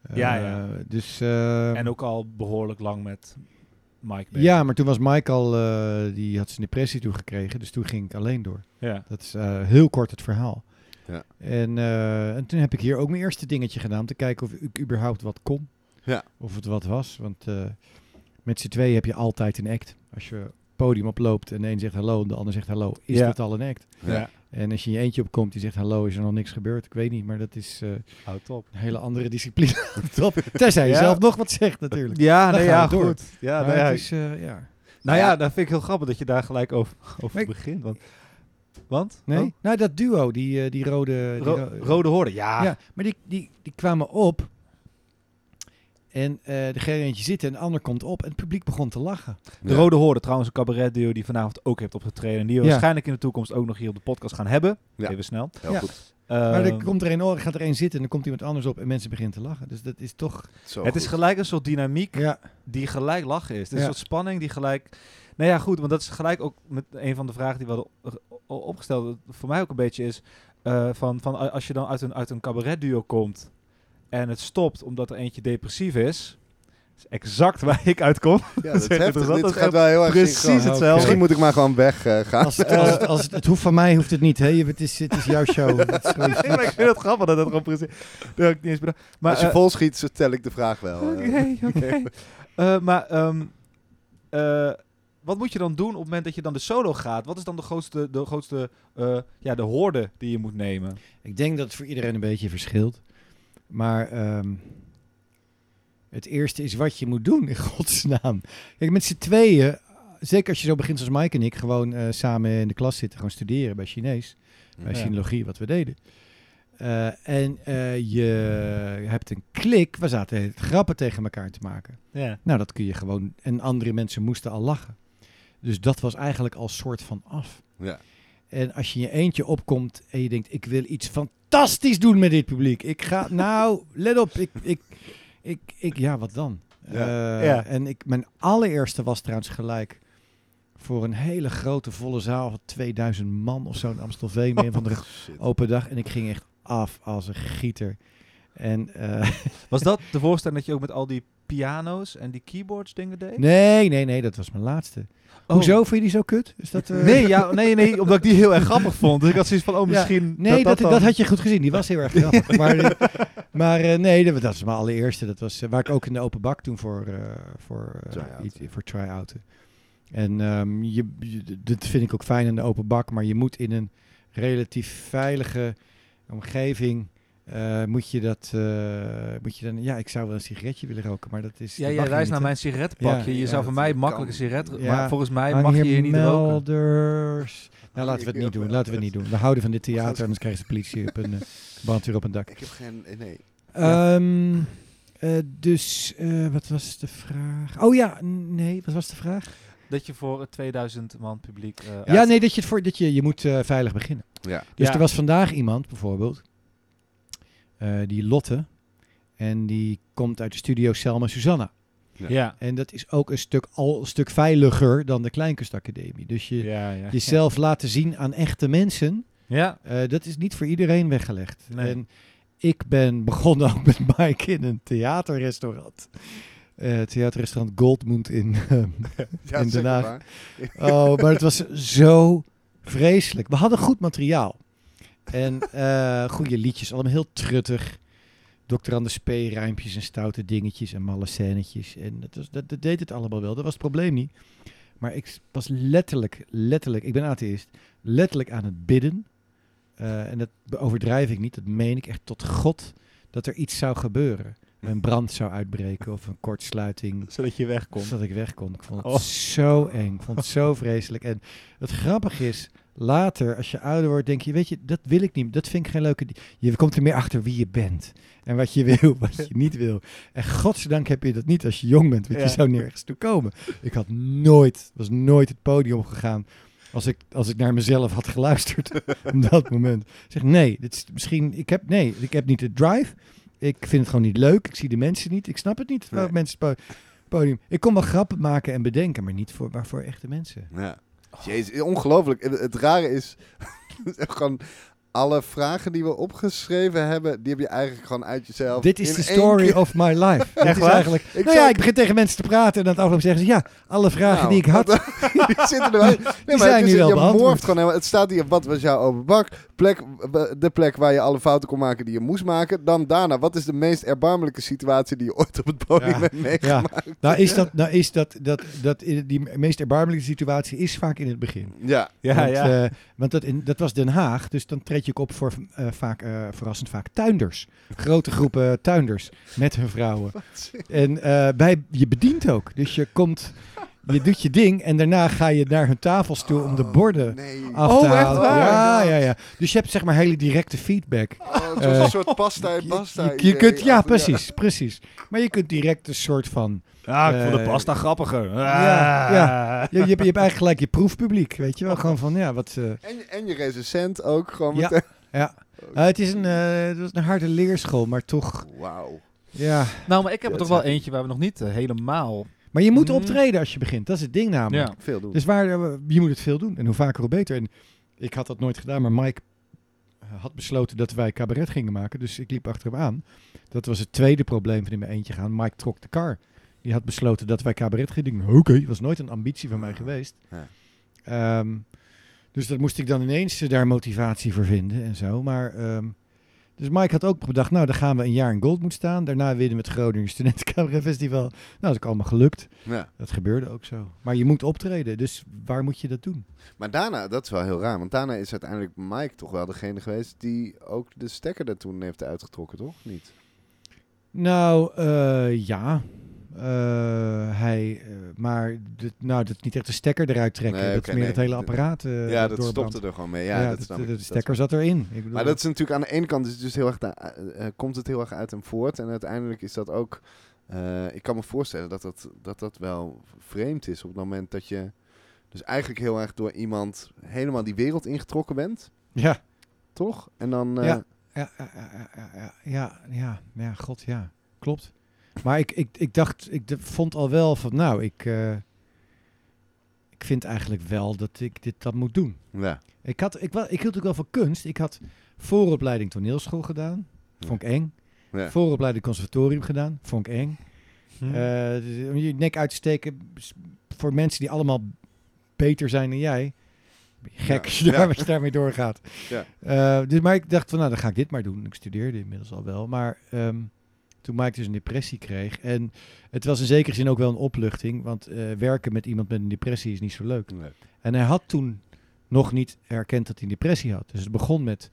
Eh, Ja, ja. Dus, eh, en ook al behoorlijk lang met Mike bezig. ja, maar toen was Mike al, eh, die had zijn depressie toegekregen, dus toen ging ik alleen door. Ja. Dat is eh, heel kort het verhaal. Ja. En, eh, en toen heb ik hier ook mijn eerste dingetje gedaan, om te kijken of ik überhaupt wat kon. Ja. Of het wat was, want eh, met z'n tweeën heb je altijd een act. Als je podium oploopt en de een zegt hallo en de ander zegt hallo, is Ja. dat al een act. Ja. En als je in je eentje opkomt die zegt hallo, is er nog niks gebeurd. Ik weet niet, maar dat is eh, Houd op. een hele andere discipline. Top. Je Ja. zelf nog wat zegt natuurlijk. Ja, nee, ja, door. goed. Ja, Maar nou ja, het is, eh, ja. nou ja, Ja. dat vind ik heel grappig dat je daar gelijk over, over begint. Want, want? Nee? Oh, Nou, dat duo, die, eh, die rode... die ro- ro- rode hoorden, ja. Ja, maar die, die, die kwamen op. En eh er ging eentje zitten en de ander komt op. En het publiek begon te lachen. De Ja. Rode Hoorden, trouwens een cabaretduo die vanavond ook heeft opgetreden. En die we Ja. waarschijnlijk in de toekomst ook nog hier op de podcast gaan hebben. Ja. Even snel. Heel Ja. goed. maar er Ehm, komt er een, er gaat er een zitten en dan komt iemand anders op en mensen beginnen te lachen. Dus dat is toch... Zo het is gelijk een soort dynamiek Ja, die gelijk lachen is. Het is Ja. een soort spanning die gelijk... Nou ja, goed, want dat is gelijk ook met een van de vragen die we hadden opgesteld. dat Voor mij ook een beetje is eh, van, van als je dan uit een, uit een cabaretduo komt en het stopt omdat er eentje depressief is, is exact waar ik uitkom. Ja, dat is heftig. Dit gaat wel heel erg precies hetzelfde. Misschien moet ik maar gewoon weg eh, gaan. Als, het, als, het, als het, het hoeft van mij, hoeft het niet. Hè? Het, is, het is jouw show. Het is gewoon- Nee, maar ik vind het grappig dat het gewoon precies... Dat ik niet eens bedacht. Maar, Als je eh, vol schiet, zo tel ik de vraag wel. eh. Oké, oké. Eh, maar ehm, eh, wat moet je dan doen op het moment dat je dan de solo gaat? Wat is dan de grootste, de grootste eh, ja, de hoorde die je moet nemen? Ik denk dat het voor iedereen een beetje verschilt. Maar ehm, het eerste is wat je moet doen, in godsnaam. Kijk, met z'n tweeën, zeker als je zo begint zoals Mike en ik, gewoon eh, samen in de klas zitten, gewoon studeren bij Chinees, bij Ja. sinologie, wat we deden. Eh, en eh, je hebt een klik, we zaten grappen tegen elkaar te maken. Ja. Nou, dat kun je gewoon. En andere mensen moesten al lachen. Dus dat was eigenlijk al soort van af. Ja. En als je in je eentje opkomt en je denkt, ik wil iets fantastisch doen met dit publiek. Ik ga, nou, let op, ik, ik, ik, ik ja, wat dan? Ja. Eh, Ja. En ik, mijn allereerste was trouwens gelijk voor een hele grote volle zaal van 2000 man of zo in Amstelveen. een van de Shit. open dag. En ik ging echt af als een gieter. En eh, Was dat de voorstelling dat je ook met al die piano's en die keyboards dingen deed? nee, nee, nee, dat was mijn laatste. Oh. Hoezo vind je die zo kut? Is dat, eh, Nee, ja, nee, nee, omdat ik die heel erg grappig vond. Dus ik had zoiets van, oh, Ja, misschien... Nee, dat, dat, dan- had je goed gezien. Die was heel erg grappig. maar eh, maar eh, nee, dat, dat was mijn allereerste. Dat was waar ik ook in de open bak toen voor, eh voor, eh, Try-outen. iets- voor try-outen. En ehm, je, je- dat vind ik ook fijn in de open bak. Maar je moet in een relatief veilige omgeving... eh, moet je dat, eh, moet je dan, ja, ik zou wel een sigaretje willen roken, maar dat is. Ja, jij hier wijst naar mijn sigarettenpakje. Ja, je ja, zou voor mij makkelijk een sigaret... Ja. Maar volgens mij mag je hier niet roken. Nou, laten we het niet doen. Laten we het niet doen. We houden van dit theater, anders krijgen ze politie op een uh, brandweer op een dak. Ik heb geen... eh, Nee. Ehm, eh, dus, eh, wat was de vraag? Oh ja, nee, wat was de vraag? Dat je voor het 2000 man publiek... eh, Ja, nee, dat je, het voor, dat je, je moet eh, veilig beginnen. Ja. Dus Ja. er was vandaag iemand, bijvoorbeeld, eh, die Lotte, en die komt uit de studio Selma Susanna. Ja. En dat is ook een stuk, al een stuk veiliger dan de Kleinkunstacademie. Dus je Ja, ja. jezelf laten zien aan echte mensen, Ja. eh, dat is niet voor iedereen weggelegd. Nee. En ik ben begonnen ook met Mike in een theaterrestaurant. Eh theaterrestaurant Goldmund in, Ja, in Den maar. Haag. Oh, maar het was zo vreselijk. We hadden goed materiaal. En eh goede liedjes, allemaal heel truttig. Dr. Anders P. rijmpjes en stoute dingetjes en malle scènetjes. En dat, was, dat, dat deed het allemaal wel. Dat was het probleem niet. Maar ik was letterlijk, letterlijk, ik ben atheïst, letterlijk aan het bidden. Eh, en dat overdrijf ik niet, dat meen ik echt tot God, dat er iets zou gebeuren. Een brand zou uitbreken of een kortsluiting. Zodat je weg kon. Zodat ik weg kon. Ik vond het Oh. zo eng. Ik vond het zo vreselijk. En het grappige is, later, als je ouder wordt, denk je, weet je, dat wil ik niet. Dat vind ik geen leuke... Je komt er meer achter wie je bent. En wat je wil, wat je niet wil. En godzijdank heb je dat niet als je jong bent. Want Ja. je zou nergens toe komen. Ik had nooit, was nooit het podium opgegaan als ik, als ik naar mezelf had geluisterd op dat moment. Ik zeg, nee, dit is misschien, ik heb, nee, ik heb niet de drive. Ik vind het gewoon niet leuk. Ik zie de mensen niet. Ik snap het niet. Waar Nee. mensen het po- podium. Ik kon wel grappen maken en bedenken, maar niet voor, maar voor echte mensen. Ja. Jezus, ongelooflijk. Het, het rare is, gewoon alle vragen die we opgeschreven hebben, die heb je eigenlijk gewoon uit jezelf. Dit is de story keer- of my life. Dit is waar? eigenlijk. Ik nou ja, ik begin tegen mensen te praten en aan het afloop zeggen ze ja, alle vragen Nou, die ik had. die zitten er wel. Nee, maar zijn het is, nu wel je beantwoord. morft gewoon helemaal. Het staat hier, wat was jouw open bak? Plek, de plek waar je alle fouten kon maken die je moest maken. Dan daarna, wat is de meest erbarmelijke situatie die je ooit op het podium Ja, hebt meegemaakt? Nou is dat, nou is dat, dat, dat in die meest erbarmelijke situatie is vaak in het begin. Ja. Ja, want ja. eh, want dat, in, dat was Den Haag, dus dan treed je ook op voor eh, vaak, eh, verrassend vaak tuinders. Grote groepen tuinders met hun vrouwen. En eh, bij, je bedient ook, dus je komt, je doet je ding en daarna ga je naar hun tafels toe om de borden Nee. af Oh, te echt halen. waar? Ja, ja, ja. Dus je hebt zeg maar hele directe feedback. Oh, het was Eh, een soort pasta en pasta. Je, kunt, ja, precies, precies. Maar je kunt direct een soort van... Ja, ik vond de eh, pasta grappiger. ja, Ah. Je, je, hebt, je hebt eigenlijk gelijk je proefpubliek, weet je wel. Gewoon van, ja, wat... eh, En, je- en je recensent ook gewoon Ja. meteen. ja. Eh, het is een, eh, het was een harde leerschool, maar toch... Wauw. Ja. Nou, maar ik heb er Ja, toch wel eentje waar we nog niet helemaal... Maar je moet Mm. optreden als je begint. Dat is het ding namelijk. Ja. Veel doen. Dus waar, eh, je moet het veel doen. En hoe vaker, hoe beter. En ik had dat nooit gedaan, maar Mike eh, had besloten dat wij cabaret gingen maken. Dus ik liep achter hem aan. Dat was het tweede probleem van in mijn eentje gaan. Mike trok de kar. die had besloten dat wij cabaret gingen. Oké, was nooit een ambitie van mij geweest. Ja. Ehm, dus dat moest ik dan ineens daar motivatie voor vinden en zo. Maar, ehm, dus Mike had ook bedacht, nou dan gaan we een jaar in Goldmoed staan. Daarna winnen we het Groningen Studenten Cabaret Festival. Nou, dat is ook allemaal gelukt. Ja. Dat gebeurde ook zo. Maar je moet optreden, dus waar moet je dat doen? Maar daarna, dat is wel heel raar, want daarna is uiteindelijk Mike toch wel degene geweest die ook de stekker er toen heeft uitgetrokken, toch? Niet? Nou, eh, ja. Eh, hij, eh, maar dit, nou, dat is niet echt de stekker eruit trekken. Nee, dat oké, is meer nee. het hele apparaat. eh, ja, dat doorbrandt. stopte er gewoon mee. Ja, dat de- snap de, de Dat stekker zat erin. Ik Maar dat is natuurlijk aan de ene kant is het dus heel erg eh, eh, komt het heel erg uit hem voort. En uiteindelijk is dat ook. eh, ik kan me voorstellen dat dat, dat dat wel vreemd is op het moment dat je. Dus eigenlijk heel erg door iemand helemaal die wereld ingetrokken bent. ja. Toch? En dan. eh, Ja. Ja, ja, ja, ja, ja, ja, ja, ja, god, ja, klopt. Maar ik, ik, ik dacht, ik vond al wel van, nou, ik, eh, ik vind eigenlijk wel dat ik dit dat moet doen. ja. Ik, had, ik, wel, ik hield ook wel van kunst. Ik had vooropleiding toneelschool gedaan, vond ik eng. Ja. Vooropleiding conservatorium gedaan, vond ik eng. Hm. Eh, dus om je nek uit te steken voor mensen die allemaal beter zijn dan jij. Gek Ja. als je, daar, Ja. je daarmee doorgaat. Ja. Eh, dus, maar ik dacht van, nou, dan ga ik dit maar doen. Ik studeerde inmiddels al wel. Maar ehm, toen Mike dus een depressie kreeg. En het was in zekere zin ook wel een opluchting. Want eh, werken met iemand met een depressie is niet zo leuk. Nee. En hij had toen nog niet herkend dat hij een depressie had. Dus het begon met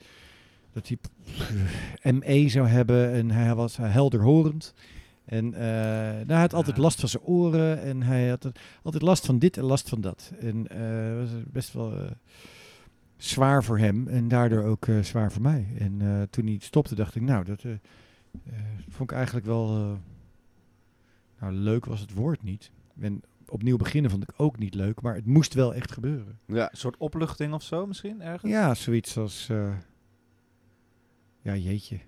dat hij ME zou hebben en hij was helderhorend. En nou, hij had altijd last van zijn oren en hij had altijd last van dit en last van dat. En eh was best wel zwaar voor hem en daardoor ook zwaar voor mij. En toen hij stopte dacht ik, nou, dat vond ik eigenlijk wel... eh, nou, leuk was het woord niet. En opnieuw beginnen vond ik ook niet leuk, maar het moest wel echt gebeuren. Ja. Een soort opluchting of zo misschien, ergens? Ja, zoiets als... eh, ja, jeetje.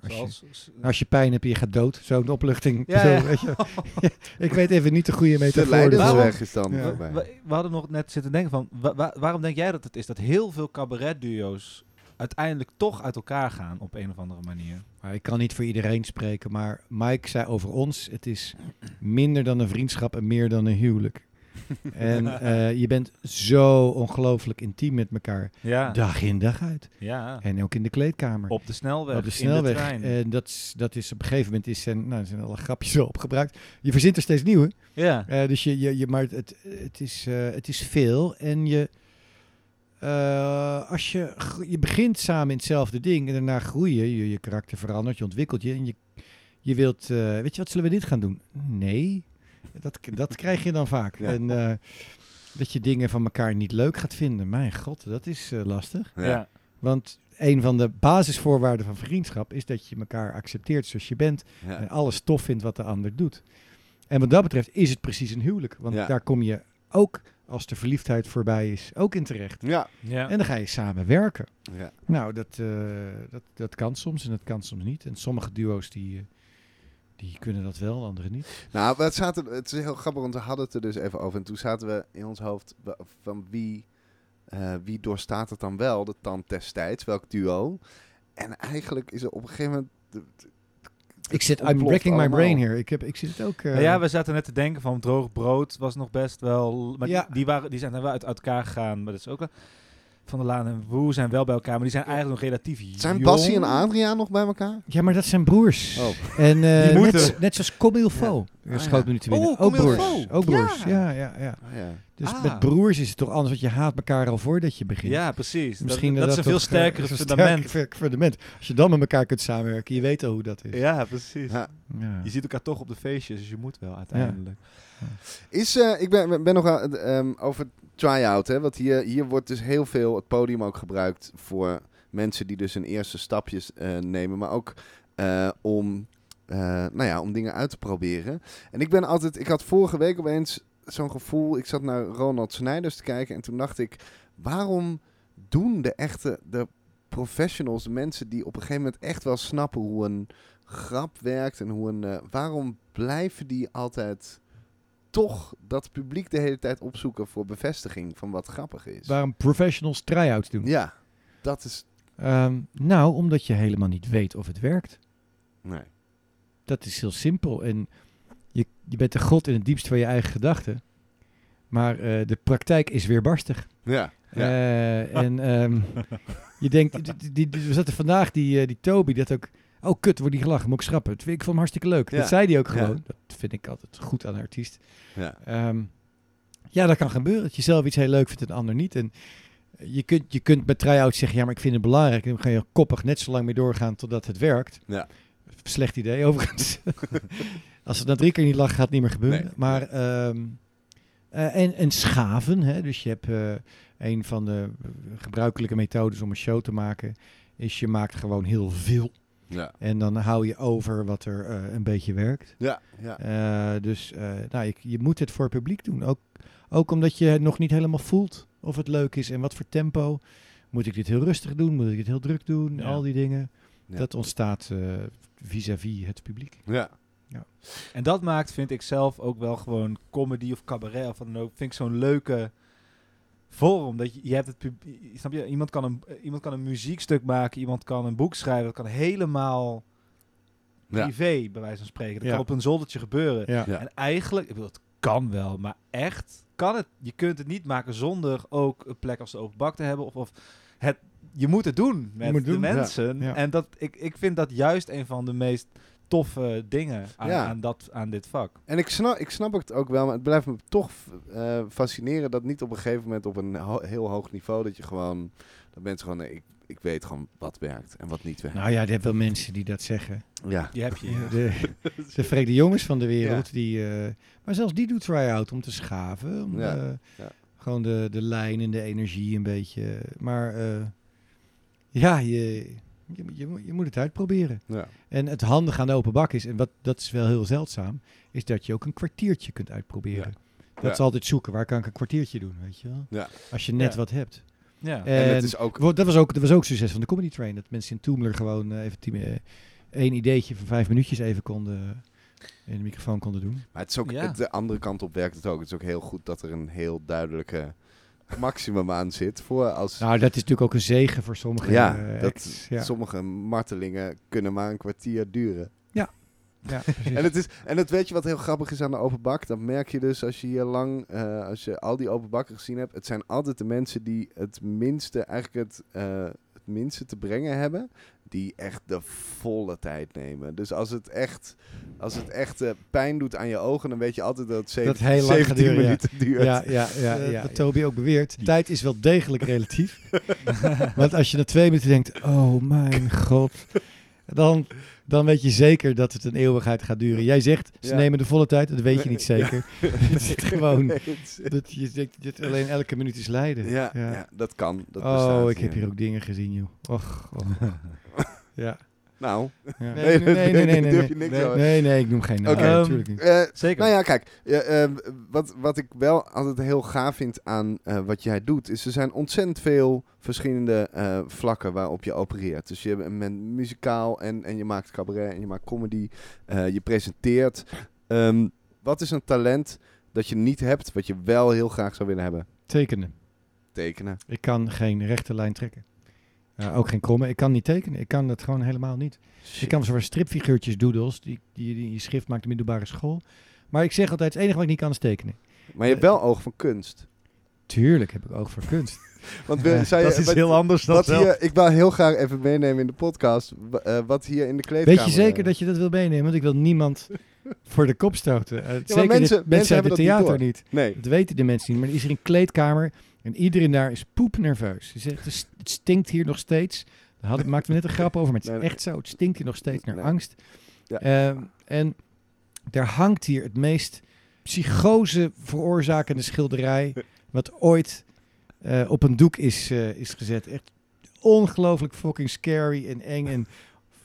Als je, als je pijn hebt en je gaat dood, zo'n opluchting. Ja, zo, ja. Weet je. ik weet even niet de goede De metafoor. leidersweg ervoor. is dan. Ja. we, we hadden nog net zitten denken van, wa- wa- waarom denk jij dat het is dat heel veel cabaretduo's uiteindelijk toch uit elkaar gaan op een of andere manier? Maar ik kan niet voor iedereen spreken, maar Mike zei over ons: het is minder dan een vriendschap en meer dan een huwelijk. en eh, je bent zo ongelooflijk intiem met elkaar, Ja, dag in dag uit. ja. En ook in de kleedkamer. op de snelweg, op de in snelweg. trein. En dat, is- dat is op een gegeven moment is zijn, nou, zijn alle grapjes opgebruikt. Je verzint er steeds nieuwe. ja. Eh, dus je, je, je, maar het, het, is, eh, het is veel. En je, eh, als je, je begint samen in hetzelfde ding en daarna groei je, je, je karakter verandert, je ontwikkelt je. En je, je wilt, eh, weet je wat, zullen we dit gaan doen? Nee, dat, dat krijg je dan vaak. Ja. En eh, dat je dingen van elkaar niet leuk gaat vinden. Mijn god, dat is eh, lastig. Ja. ja. Want een van de basisvoorwaarden van vriendschap is dat je elkaar accepteert zoals je bent. Ja. En alles tof vindt wat de ander doet. En wat dat betreft is het precies een huwelijk. Want Ja. daar kom je ook, als de verliefdheid voorbij is, ook in terecht. Ja. ja. En dan ga je samen werken. ja. Nou, dat, eh, dat, dat kan soms en dat kan soms niet. En sommige duo's die, eh, die kunnen dat wel, andere niet. Nou, we zaten, het is heel grappig, want we hadden het er dus even over. En toen zaten we in ons hoofd van wie, eh, wie doorstaat het dan wel, de tand destijds, welk duo. En eigenlijk is er op een gegeven moment... Ik zit, I'm wrecking my brain here. Ik, heb, ik zit het ook... eh, ja, we zaten net te denken van droog brood was nog best wel... Maar Ja. die, waren, die zijn dan wel uit, uit elkaar gegaan. Maar dat is ook wel... Van der Laan en Woe zijn wel bij elkaar, maar die zijn eigenlijk nog relatief Zijn jong. Bassie en Adriaan nog bij elkaar? ja, maar dat zijn broers. Oh. En eh, Die net, net zoals Comme Ah, Ja. Schoot ja. me nu te binnen. Oh, ook broers. Ook broers. Ja. Ja, ja, ja. Ah, ja. Dus Ah. met broers is het toch anders, want je haat elkaar al voordat je begint. Ja, precies. Misschien dat, dat is een veel toch, eh, sterker fundament. sterker fundament. Als je dan met elkaar kunt samenwerken, je weet al hoe dat is. Ja, precies. Ja. Ja. Je ziet elkaar toch op de feestjes, dus je moet wel uiteindelijk. Is, eh, ik ben, ben nog aan, ehm, over try-out, hè, want hier, hier wordt dus heel veel het podium ook gebruikt voor mensen die dus hun eerste stapjes eh, nemen, maar ook eh, om, eh, nou ja, om dingen uit te proberen. En ik ben altijd, ik had vorige week opeens zo'n gevoel, ik zat naar Ronald Snijders te kijken en toen dacht ik, waarom doen de echte, de professionals, de mensen die op een gegeven moment echt wel snappen hoe een grap werkt en hoe een, eh, waarom blijven die altijd toch dat publiek de hele tijd opzoeken voor bevestiging van wat grappig is. Waarom professionals try-outs doen? Ja, dat is. Ehm, nou, omdat je helemaal niet weet of het werkt. Nee. Dat is heel simpel. En je, je bent de god in het diepst van je eigen gedachten. Maar eh, de praktijk is weerbarstig. Ja. ja. Eh, en ehm, je denkt, die, die, die- we zaten vandaag, die, eh, die Toby, dat ook, oh kut, wordt die gelachen, moet ik schrappen. Ik vond hem hartstikke leuk. Ja. Dat zei hij ook Ja. gewoon. Dat vind ik altijd goed aan een artiest. ja. Ehm, ja, dat kan gebeuren. Dat je zelf iets heel leuk vindt en de ander niet. En je kunt, je kunt met try-out zeggen, ja, maar ik vind het belangrijk. En dan ga je koppig net zo lang mee doorgaan totdat het werkt. Ja. Slecht idee, overigens. Als het na drie keer niet lachen, gaat het niet meer gebeuren. Nee, maar, ehm, eh, en, en schaven, hè? dus je hebt eh, een van de gebruikelijke methodes om een show te maken, is je maakt gewoon heel veel. Ja. En dan hou je over wat er eh, een beetje werkt. Ja. Ja. Dus nou, je, je moet het voor het publiek doen. Ook, ook omdat je het nog niet helemaal voelt of het leuk is en wat voor tempo. Moet ik dit heel rustig doen? Moet ik dit heel druk doen? Ja. Al die dingen. Ja. Dat ontstaat eh, vis-à-vis het publiek. Ja. En dat maakt, vind ik zelf, ook wel gewoon comedy of cabaret of wat dan ook. Vind ik zo'n leuke vorm. Dat je, je hebt het pub- snap je? Iemand kan, een, iemand kan een muziekstuk maken, iemand kan een boek schrijven. Dat kan helemaal Ja. privé, bij wijze van spreken. Dat Ja. kan op een zoldertje gebeuren. Ja. Ja. En eigenlijk, ik bedoel, het kan wel, maar echt kan het. Je kunt het niet maken zonder ook een plek als de open bak te hebben. Of, of het, je moet het doen met de doen, mensen. Ja. En dat, ik, ik vind dat juist een van de meest toffe dingen aan, Ja. aan, dat, aan dit vak. En ik snap, ik snap het ook wel, maar het blijft me toch eh, fascineren dat niet op een gegeven moment op een ho- heel hoog niveau dat je gewoon, dat mensen gewoon, nee, ik, ik weet gewoon wat werkt en wat niet werkt. Nou ja, je hebt wel mensen die dat zeggen. ja. Die heb je. ja. De, de vrede jongens van de wereld. Die, eh, maar zelfs die doet try-out om te schaven. Om, Ja, eh, ja. Gewoon de, de lijn en de energie een beetje. Maar eh, ja, je, je, je, moet- je moet het uitproberen. Ja. En het handige aan de open bak is, en wat, dat is wel heel zeldzaam, is dat je ook een kwartiertje kunt uitproberen. Dat Ja. is altijd zoeken, waar kan ik een kwartiertje doen, weet je wel? Ja. Als je net Ja. wat hebt. Ja. En het En is ook, Dat was ook, dat was ook succes van de Comedy Train. Dat mensen in Toemler gewoon eh, even tien, eh, één ideetje van vijf minuutjes even konden eh, in de microfoon konden doen. maar het is ook, Ja. het- de andere kant op werkt het ook. Het is ook heel goed dat er een heel duidelijke maximum aan zit voor als Nou, dat is natuurlijk ook een zegen voor sommige Ja, eh, dat. Ja, sommige martelingen kunnen maar een kwartier duren. ja, precies. En het, is, en het weet je wat heel grappig is aan de open bak? Dat merk je dus als je hier lang, eh, als je al die open bakken gezien hebt. Het zijn altijd de mensen die het minste, eigenlijk het, eh, het minste te brengen hebben. Die echt de volle tijd nemen. Dus als het echt, als het echt eh, pijn doet aan je ogen, dan weet je altijd dat het zeven- Dat heel lang gaat 17 duren, ja. minuten duurt. ja, ja, ja, Eh, ja, wat Toby ook beweert. Tijd is wel degelijk relatief. Want als je na twee minuten denkt, oh mijn god. Dan, dan weet je zeker dat het een eeuwigheid gaat duren. Jij zegt, ze Ja. nemen de volle tijd. Dat weet je niet zeker. Het zit gewoon... Dat je denkt alleen elke minuut is lijden. ja, Ja. dat kan. Dat oh, bestaat, ik heb hier ook dingen gezien, joh. Och, och. ja. Nou, ja. Nee, Nee, nee, nee, nee, nee, durf je nee. niks over. Nee, nee, ik noem geen naam. Oké. natuurlijk niet. eh, Zeker. Nou ja, kijk. ehm, wat, wat ik wel altijd heel gaaf vind aan eh, wat jij doet, is er zijn ontzettend veel verschillende eh, vlakken waarop je opereert. Dus je bent muzikaal en, en je maakt cabaret en je maakt comedy. eh, je presenteert. Ehm, wat is een talent dat je niet hebt, wat je wel heel graag zou willen hebben? Tekenen. Tekenen. Ik kan geen rechte lijn trekken. Ja, ook geen kromme. Ik kan niet tekenen. Ik kan dat gewoon helemaal niet. Ik kan zo'n stripfiguurtjes, doodles, die, die, die je schrift maakt in de middelbare school. Maar ik zeg altijd, het enige wat ik niet kan is tekenen. Maar je hebt wel oog van kunst. Tuurlijk heb ik oog voor kunst. Want we, Ja, zei je- dat is wat- heel anders dan wat zelf. hier, ik wil heel graag even meenemen in de podcast. eh, wat hier in de kleedkamer... Weet je zeker dat je dat wil meenemen? Want ik wil niemand voor de kop stoten. Uh, zeker mensen- dit- mensen mensen uit hebben het niet theater niet. Nee. Dat weten de mensen niet. Maar er is hier een kleedkamer en iedereen daar is poepnerveus. Ze zegt, het stinkt hier nog steeds. Daar had, maakten we net een grap over, maar het is echt zo. Het stinkt hier nog steeds naar angst. Ja. Ehm, en daar hangt hier het meest psychose veroorzakende schilderij... wat ooit eh, op een doek is, eh, is gezet. Echt ongelooflijk fucking scary en eng en...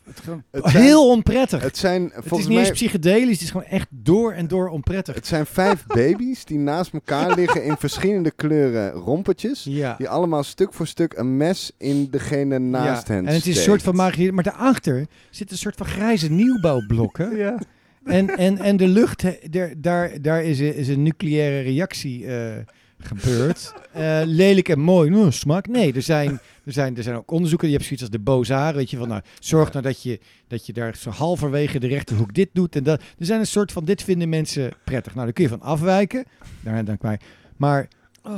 Het gewoon Het zijn- heel onprettig. Het zijn Het is volgens niet mij... eens psychedelisch, het is gewoon echt door en door onprettig. Het zijn vijf baby's die naast elkaar liggen in verschillende kleuren rompertjes. Ja. Die allemaal stuk voor stuk een mes in degene naast ja. hen En het is een soort van magie, maar daarachter zit een soort van grijze nieuwbouwblokken. Ja. En, en, en de lucht, daar, daar is, een, is een nucleaire reactie eh, gebeurt. Eh, lelijk en mooi, nou, smaak. Nee, er zijn, er, zijn, er zijn ook onderzoeken. Je hebt zoiets als de Bozar, weet je, van nou, zorg nou dat je, dat je daar zo halverwege de rechterhoek dit doet. En dat. Er zijn een soort van, dit vinden mensen prettig. Nou, daar kun je van afwijken. Daar, dan kwijt. Maar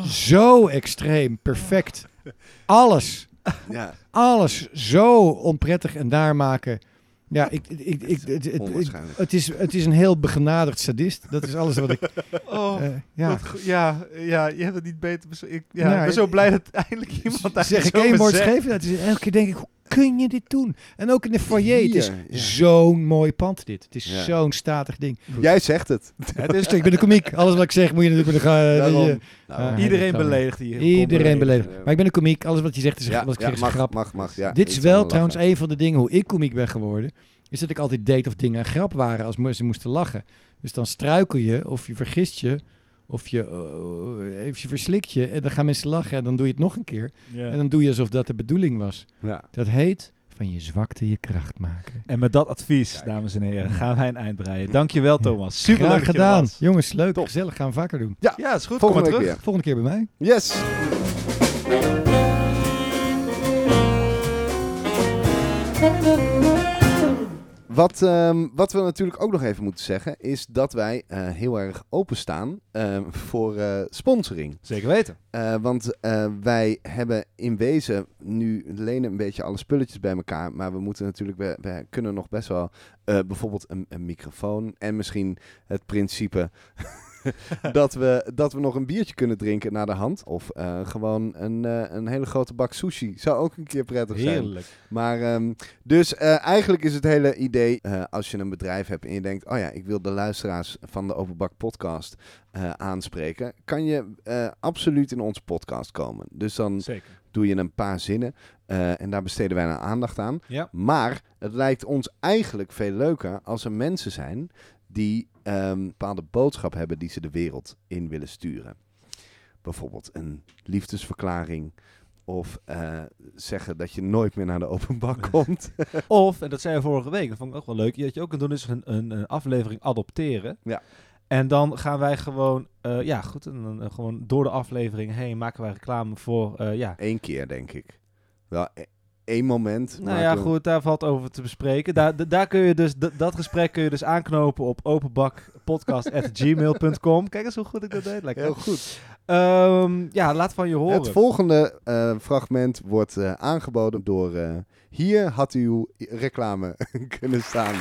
zo extreem, perfect. Alles, Ja, alles zo onprettig en daar maken. Ja, ik, ik, ik, het, het, het, onwaarschijnlijk. het is, het is een heel begenadigd sadist. Dat is alles wat ik... Oh, eh, ja. wat ja, ja, je hebt het niet beter Ik ja, Nou, ik ben zo ik- blij dat eindelijk iemand daar zeg ik één woord geven. Het is elke keer denk ik, hoe kun je dit doen? En ook in de foyer. het is ja. zo'n mooi pand dit. Het is Ja. zo'n statig ding. Jij zegt het. Het is, ik ben de komiek. Alles wat ik zeg moet je natuurlijk met de ga- Daarom. je- Nou, Iedereen beledigt hier. Iedereen Ja. beledigd. Maar ik ben een komiek. Alles wat je zegt is, ja, wat ik ja, zeg is mag, grap. mag, mag. Ja, Dit is wel trouwens lachen. een van de dingen hoe ik komiek ben geworden. Is dat ik altijd deed of dingen een grap waren als ze moesten lachen. Dus dan struikel je of je vergist je. Of je, eh, of je verslikt je. En dan gaan mensen lachen. En dan doe je het nog een keer. En dan doe je alsof dat de bedoeling was. Ja. Dat heet van je zwakte je kracht maken. En met dat advies, dames en heren, gaan wij een eind breien. Dankjewel Thomas. Super Graag leuk er gedaan. Jongens, leuk. Top. Gezellig. Gaan we vaker doen. Ja, Ja, is goed. Volgende Kom maar terug. Volgende keer bij mij. Yes. Wat, ehm, wat we natuurlijk ook nog even moeten zeggen, is dat wij eh, heel erg openstaan ehm voor eh, sponsoring. Zeker weten. Eh, want wij hebben in wezen nu lenen een beetje alle spulletjes bij elkaar. Maar we moeten natuurlijk, we, we kunnen nog best wel bijvoorbeeld een, een microfoon. En misschien het principe dat, we, dat we nog een biertje kunnen drinken naar de hand. Of eh, gewoon een, eh, een hele grote bak sushi. Zou ook een keer prettig zijn. Heerlijk. Maar ehm, dus eh, eigenlijk is het hele idee, als je een bedrijf hebt en je denkt, oh ja, ik wil de luisteraars van de Overbak podcast aanspreken, kan je absoluut in onze podcast komen. Dus dan Zeker. doe je een paar zinnen en daar besteden wij een aandacht aan. Ja. Maar het lijkt ons eigenlijk veel leuker als er mensen zijn die een bepaalde boodschap hebben die ze de wereld in willen sturen. Bijvoorbeeld een liefdesverklaring. Of eh, zeggen dat je nooit meer naar de openbak komt. Of, en dat zei je vorige week, dat vond ik ook wel leuk, dat je ook kunt doen is een, een, een aflevering adopteren. Ja. En dan gaan wij gewoon, eh, ja goed, en dan, eh, gewoon door de aflevering heen maken wij reclame voor, ja. Eén keer, denk ik. Wel één moment. Nou ja, goed, daar valt over te bespreken. Daar, da- daar kun je dus, dat gesprek kun je dus aanknopen op openbakpodcast.gmail.com. Kijk eens hoe goed ik dat deed. Lekker. Heel goed. Ehm, ja, laat van je horen. Het volgende eh, fragment wordt eh, aangeboden door... eh, hier had uw reclame kunnen staan.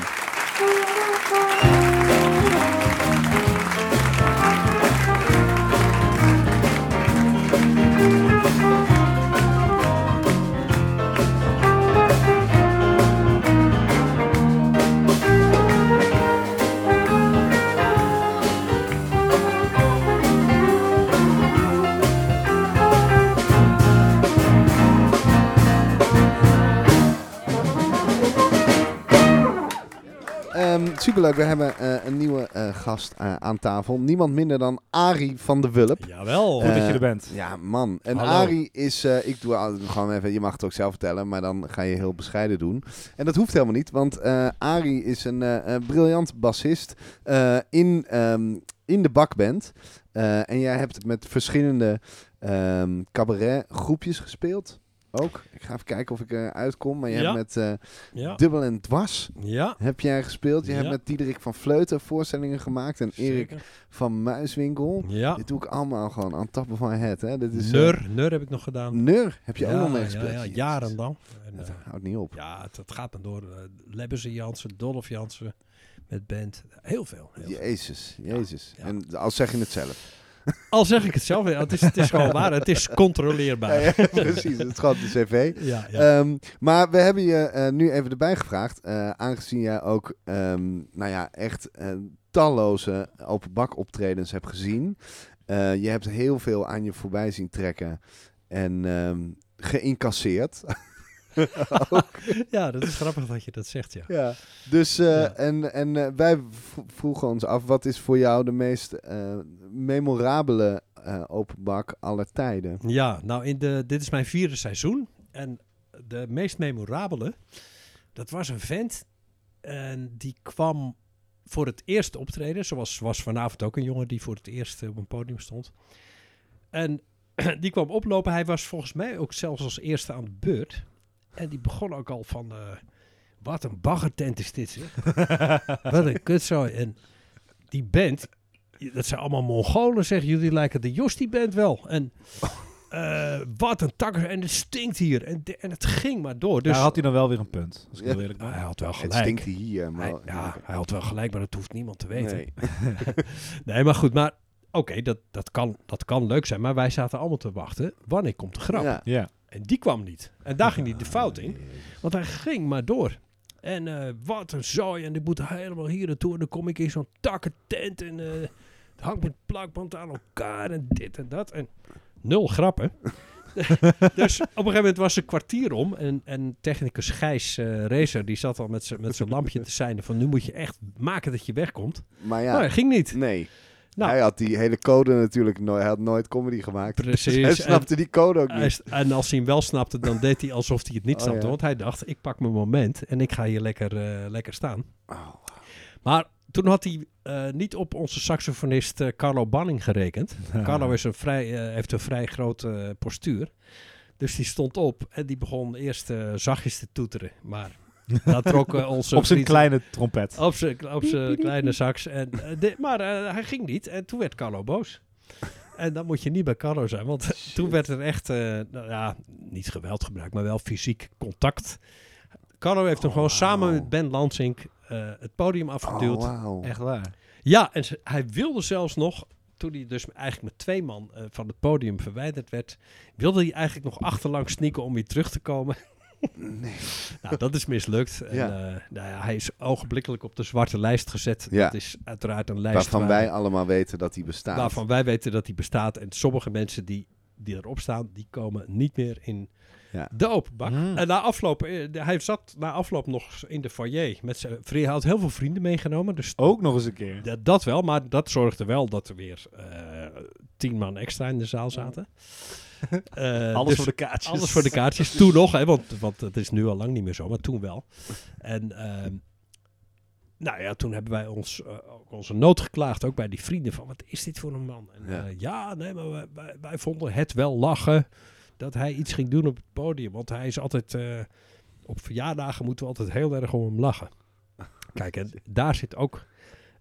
Ehm, superleuk, we hebben eh, een nieuwe eh, gast eh, aan tafel. Niemand minder dan Arie van de Wulp. Jawel. Goed dat je er bent. Ja, man. En Hallo. Arie is, ik doe gewoon even, je mag het ook zelf vertellen, maar dan ga je heel bescheiden doen. En dat hoeft helemaal niet, want Arie is een briljant bassist in, ehm, in de bakband. En jij hebt met verschillende ehm cabaret groepjes gespeeld. Ook. Ik ga even kijken of ik eruit kom. Maar je Ja. hebt met eh, Ja. Dubbel en Dwars Ja. heb jij gespeeld. Je hebt met Diederik van Vleuten voorstellingen gemaakt. En Erik van Muiswinkel. Ja. Dit doe ik allemaal gewoon aan of my head. Hè? Dit is, eh, Nur, Nur heb ik nog gedaan. Nur heb je ook nog mee gespeeld. Ja, jaren dan. En, Dat eh, houdt niet op. ja, het, het gaat maar door. Lebbers Jansen, Dolph Jansen met band. Heel veel. Heel veel. Jezus, jezus. En als zeg je het zelf. Al zeg ik het zelf, ja, het is, het is gewoon waar. Het is controleerbaar. Ja, ja, precies, het is gewoon de cv. Ehm, maar we hebben je eh, nu even erbij gevraagd. eh, aangezien jij ook, ehm, nou ja, echt eh, talloze openbak optredens hebt gezien. Je hebt heel veel aan je voorbij zien trekken. En ehm, geïncasseerd. ja, dat is grappig dat je dat zegt, ja. Ja. Dus, eh, Ja. en, en eh, wij vroegen ons af, wat is voor jou de meest eh, memorabele openbak aller tijden? Ja, nou, in de, dit is mijn vierde seizoen. En de meest memorabele, dat was een vent. En die kwam voor het eerst optreden. Zoals was vanavond ook een jongen die voor het eerst op een podium stond. En die kwam oplopen. Hij was volgens mij ook zelfs als eerste aan de beurt. En die begon ook al van... eh, wat een baggertent is dit, zeg. wat een kutzooi. En die band, dat zijn allemaal Mongolen, zeggen jullie lijken de Jostie-band wel. En eh, wat een takker. En het stinkt hier. En, de- en het ging maar door. Dus Daar had hij dan wel weer een punt. Als ik heel Ja. eerlijk ben. Hij had wel Het gelijk. stinkt hier, maar... Hij, ja, hij had wel gelijk, maar dat hoeft niemand te weten. Nee. Nee, maar goed, maar oké, dat, dat, kan, dat kan leuk zijn. Maar wij zaten allemaal te wachten. Wanneer komt de grap? Ja. Ja. En die kwam niet. En daar ging hij de fout in. Want hij ging maar door. En eh, wat een zooi. En die moet helemaal hier naartoe. En dan kom ik in zo'n takken tent. En eh, het hangt met plakband aan elkaar. En dit en dat. En nul grappen. dus op een gegeven moment was het kwartier om. En, en technicus Gijs eh Racer, die zat al met zijn met zijn lampje te zijn van nu moet je echt maken dat je wegkomt. Maar ja, Nou, ging niet. nee. Nou. Hij had die hele code natuurlijk nooit, hij had nooit comedy gemaakt. Precies. Dus hij snapte die code ook niet. en als hij hem wel snapte, dan deed hij alsof hij het niet Oh, snapte. ja. Want hij dacht, ik pak mijn moment en ik ga hier lekker, eh, lekker staan. Oh. Maar toen had hij eh, niet op onze saxofonist eh, Carlo Banning gerekend. Carlo is een vrij, heeft een vrij grote postuur. Dus die stond op en die begon eerst zachtjes te toeteren. Maar dat trok eh, onze Op zijn vriend- kleine trompet. op zijn, op zijn kleine sax. En, eh, de- maar eh, hij ging niet. En toen werd Carlo boos. En dan moet je niet bij Carlo zijn. Want toen werd er echt, eh, nou ja, niet geweld gebruikt, maar wel fysiek contact. Carlo heeft hem gewoon samen met Ben Lansing eh, het podium afgeduwd. Oh, wauw. Echt waar. Ja, en ze- hij wilde zelfs nog, toen hij dus eigenlijk met twee man eh, van het podium verwijderd werd, wilde hij eigenlijk nog achterlangs sneaken om weer terug te komen. Nee. Nou, dat is mislukt. En, Ja. eh, nou ja, hij is ogenblikkelijk op de zwarte lijst gezet. Ja. Dat is uiteraard een lijst Waarvan waar- wij allemaal weten dat die bestaat. waarvan wij weten dat die bestaat. En sommige mensen die, die erop staan, die komen niet meer in Ja. de open bak. Mm. En na afloop, eh, hij zat na afloop nog in de foyer met zijn vrienden. Hij had heel veel vrienden meegenomen. Dus Ook nog eens een keer. dat, dat wel, maar dat zorgde wel dat er weer eh, tien man extra in de zaal zaten. Eh, Alles dus voor de kaartjes. Alles voor de kaartjes. Toen nog, hè, want, want het is nu al lang niet meer zo, maar toen wel. En ehm, nou ja, toen hebben wij ons, eh, ook onze nood geklaagd, ook bij die vrienden, van wat is dit voor een man? En, Ja. ja. ja, nee, maar wij, wij, wij vonden het wel lachen dat hij iets ging doen op het podium. Want hij is altijd, eh, op verjaardagen moeten we altijd heel erg om hem lachen. Kijk, en daar zit ook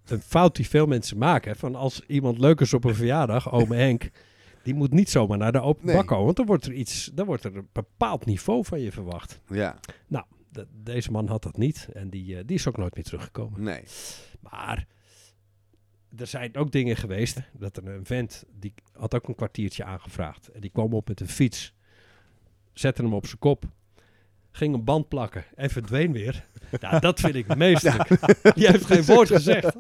een fout die veel mensen maken. Van als iemand leuk is op een verjaardag, ome Henk, die moet niet zomaar naar de open Nee. bak komen. Want dan wordt er iets, dan wordt er een bepaald niveau van je verwacht. Ja, Nou, de- deze man had dat niet. En die, eh, die is ook nooit meer teruggekomen. nee. Maar er zijn ook dingen geweest. Dat er een vent, die had ook een kwartiertje aangevraagd. En die kwam op met een fiets. Zette hem op zijn kop. Ging een band plakken en verdween weer. Ja, dat vind ik meestelijk. Die heeft geen woord gezegd.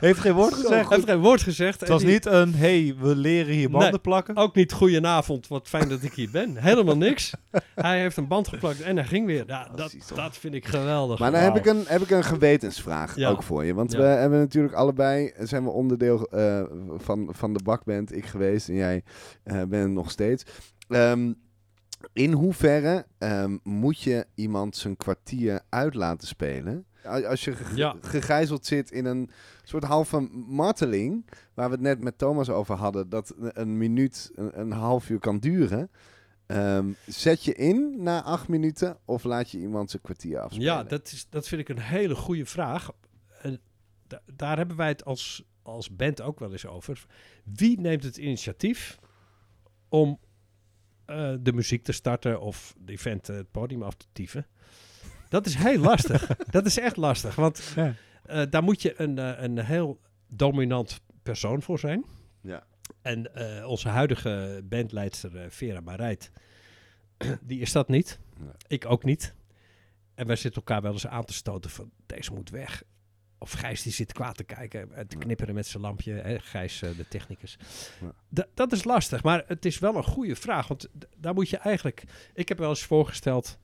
Heeft geen woord gezegd. Hij heeft geen woord gezegd. Het was die- niet een, hey, we leren hier banden Nee. plakken. Ook niet goedenavond, wat fijn dat ik hier ben. Helemaal niks. Hij heeft een band geplakt en hij ging weer. Ja, dat, Precies, toch? dat vind ik geweldig. Maar dan heb ik, een, heb ik een gewetensvraag Ja. ook voor je. Want Ja. we hebben natuurlijk allebei, zijn we onderdeel eh, van, van de bakband, ik geweest en jij eh, bent nog steeds. Ehm, in hoeverre ehm, moet je iemand zijn kwartier uit laten spelen? Als je ge- Ja. gegijzeld zit in een soort halve marteling, waar we het net met Thomas over hadden, dat een- minuut, een, een half uur kan duren. Ehm, zet je in na acht minuten of laat je iemand zijn kwartier afspelen? Ja, dat, is, dat vind ik een hele goede vraag. En da- daar hebben wij het als, als band ook wel eens over. Wie neemt het initiatief om eh, de muziek te starten of de event eh, het podium af te tieven? Dat is heel lastig. dat is echt lastig, want Ja. eh, daar moet je een, eh, een heel dominant persoon voor zijn. Ja. En eh, onze huidige bandleidster Vera Marijt, die is dat niet. Nee. Ik ook niet. En wij zitten elkaar wel eens aan te stoten van deze moet weg. Of Gijs die zit kwaad te kijken en te knipperen met zijn lampje. Hè? Gijs, eh, de technicus. Ja. Da- dat is lastig, maar het is wel een goede vraag. Want daar moet je eigenlijk... Ik heb wel eens voorgesteld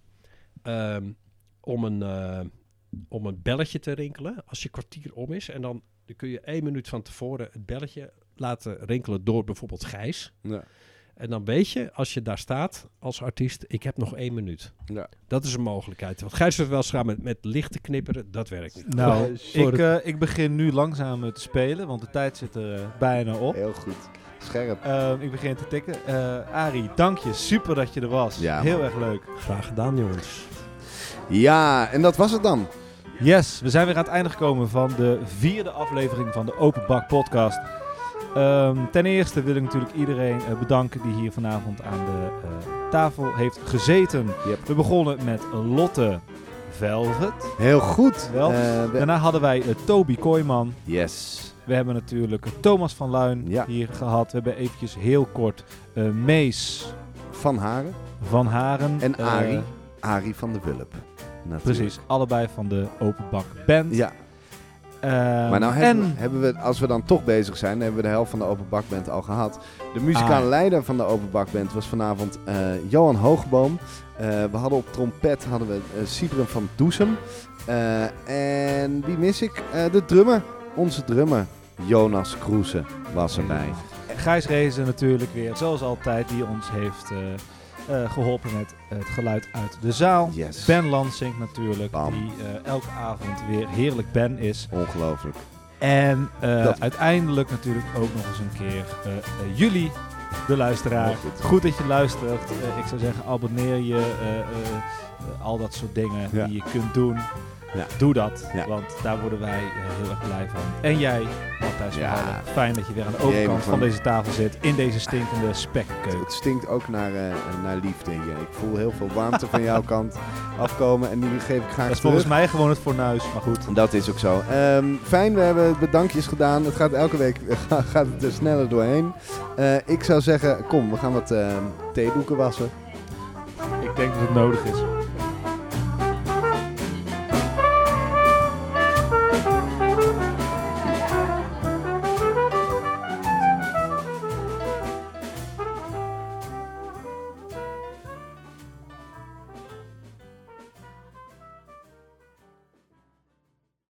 ehm, om, een, eh, om een belletje te rinkelen als je kwartier om is. En dan, dan kun je één minuut van tevoren het belletje laten rinkelen door bijvoorbeeld Gijs. Ja. En dan weet je, als je daar staat als artiest, ik heb nog één minuut. Ja. Dat is een mogelijkheid. Want Gijs heeft wel eens gaan met, met lichten knipperen, dat werkt niet. Nou, ik, eh, ik begin nu langzaam eh, te spelen, want de tijd zit er eh, bijna op. Heel goed. Scherp. Ehm, ik begin te tikken. Eh Arie, dank je. Super dat je er was. Ja, Heel man. erg leuk. Graag gedaan, jongens. Ja, en dat was het dan. Yes, we zijn weer aan het einde gekomen van de vierde aflevering van de Open Bak podcast. Ehm, ten eerste wil ik natuurlijk iedereen eh, bedanken die hier vanavond aan de eh, tafel heeft gezeten. Yep. We begonnen met Lotte Velvet. Heel goed. Wel. Eh, we- Daarna hadden wij Toby Kooijman. Yes. We hebben natuurlijk Thomas van Luin Ja. hier gehad. We hebben eventjes heel kort Mees Van Haren. van Haren. En Arie. Arie van de Wulp. Precies, allebei van de Open Bak Band. Ja, Ehm, maar nou en hebben, we, hebben we, als we dan toch bezig zijn, hebben we de helft van de Open Bakband al gehad. De muzikale Ah. leider van de Open Bakband was vanavond eh, Johan Hoogboom. Eh, we hadden op trompet hadden we Sibren van Doesem. Eh, en wie mis ik? Eh, de drummer. Onze drummer. Jonas Kroese was erbij. Gijs Rezen natuurlijk weer, zoals altijd, die ons heeft eh, eh, geholpen met het geluid uit de zaal. Yes. Ben Lansing natuurlijk, Bam. die eh, elke avond weer heerlijk Ben is. Ongelooflijk. En eh, Dat- uiteindelijk natuurlijk ook nog eens een keer jullie, de luisteraar. Goed. Goed dat je luistert. Ik zou zeggen, abonneer je. al dat soort dingen Ja. die je kunt doen. Ja. Doe dat, Ja. want daar worden wij eh, heel erg blij van. En jij, Matthijs van Ja. Halen, fijn dat je weer aan de overkant van deze tafel zit. In deze stinkende spekkeukeu. Het stinkt ook naar, eh, naar liefde hier. Ik voel heel veel warmte van jouw kant afkomen en die geef ik graag Dat is volgens mij gewoon het fornuis, maar goed. Dat is ook zo. Ehm, fijn, we hebben bedankjes gedaan. Het gaat elke week gaat het er sneller doorheen. Eh, ik zou zeggen, kom, we gaan wat ehm, theedoeken wassen. Ik denk dat het nodig is.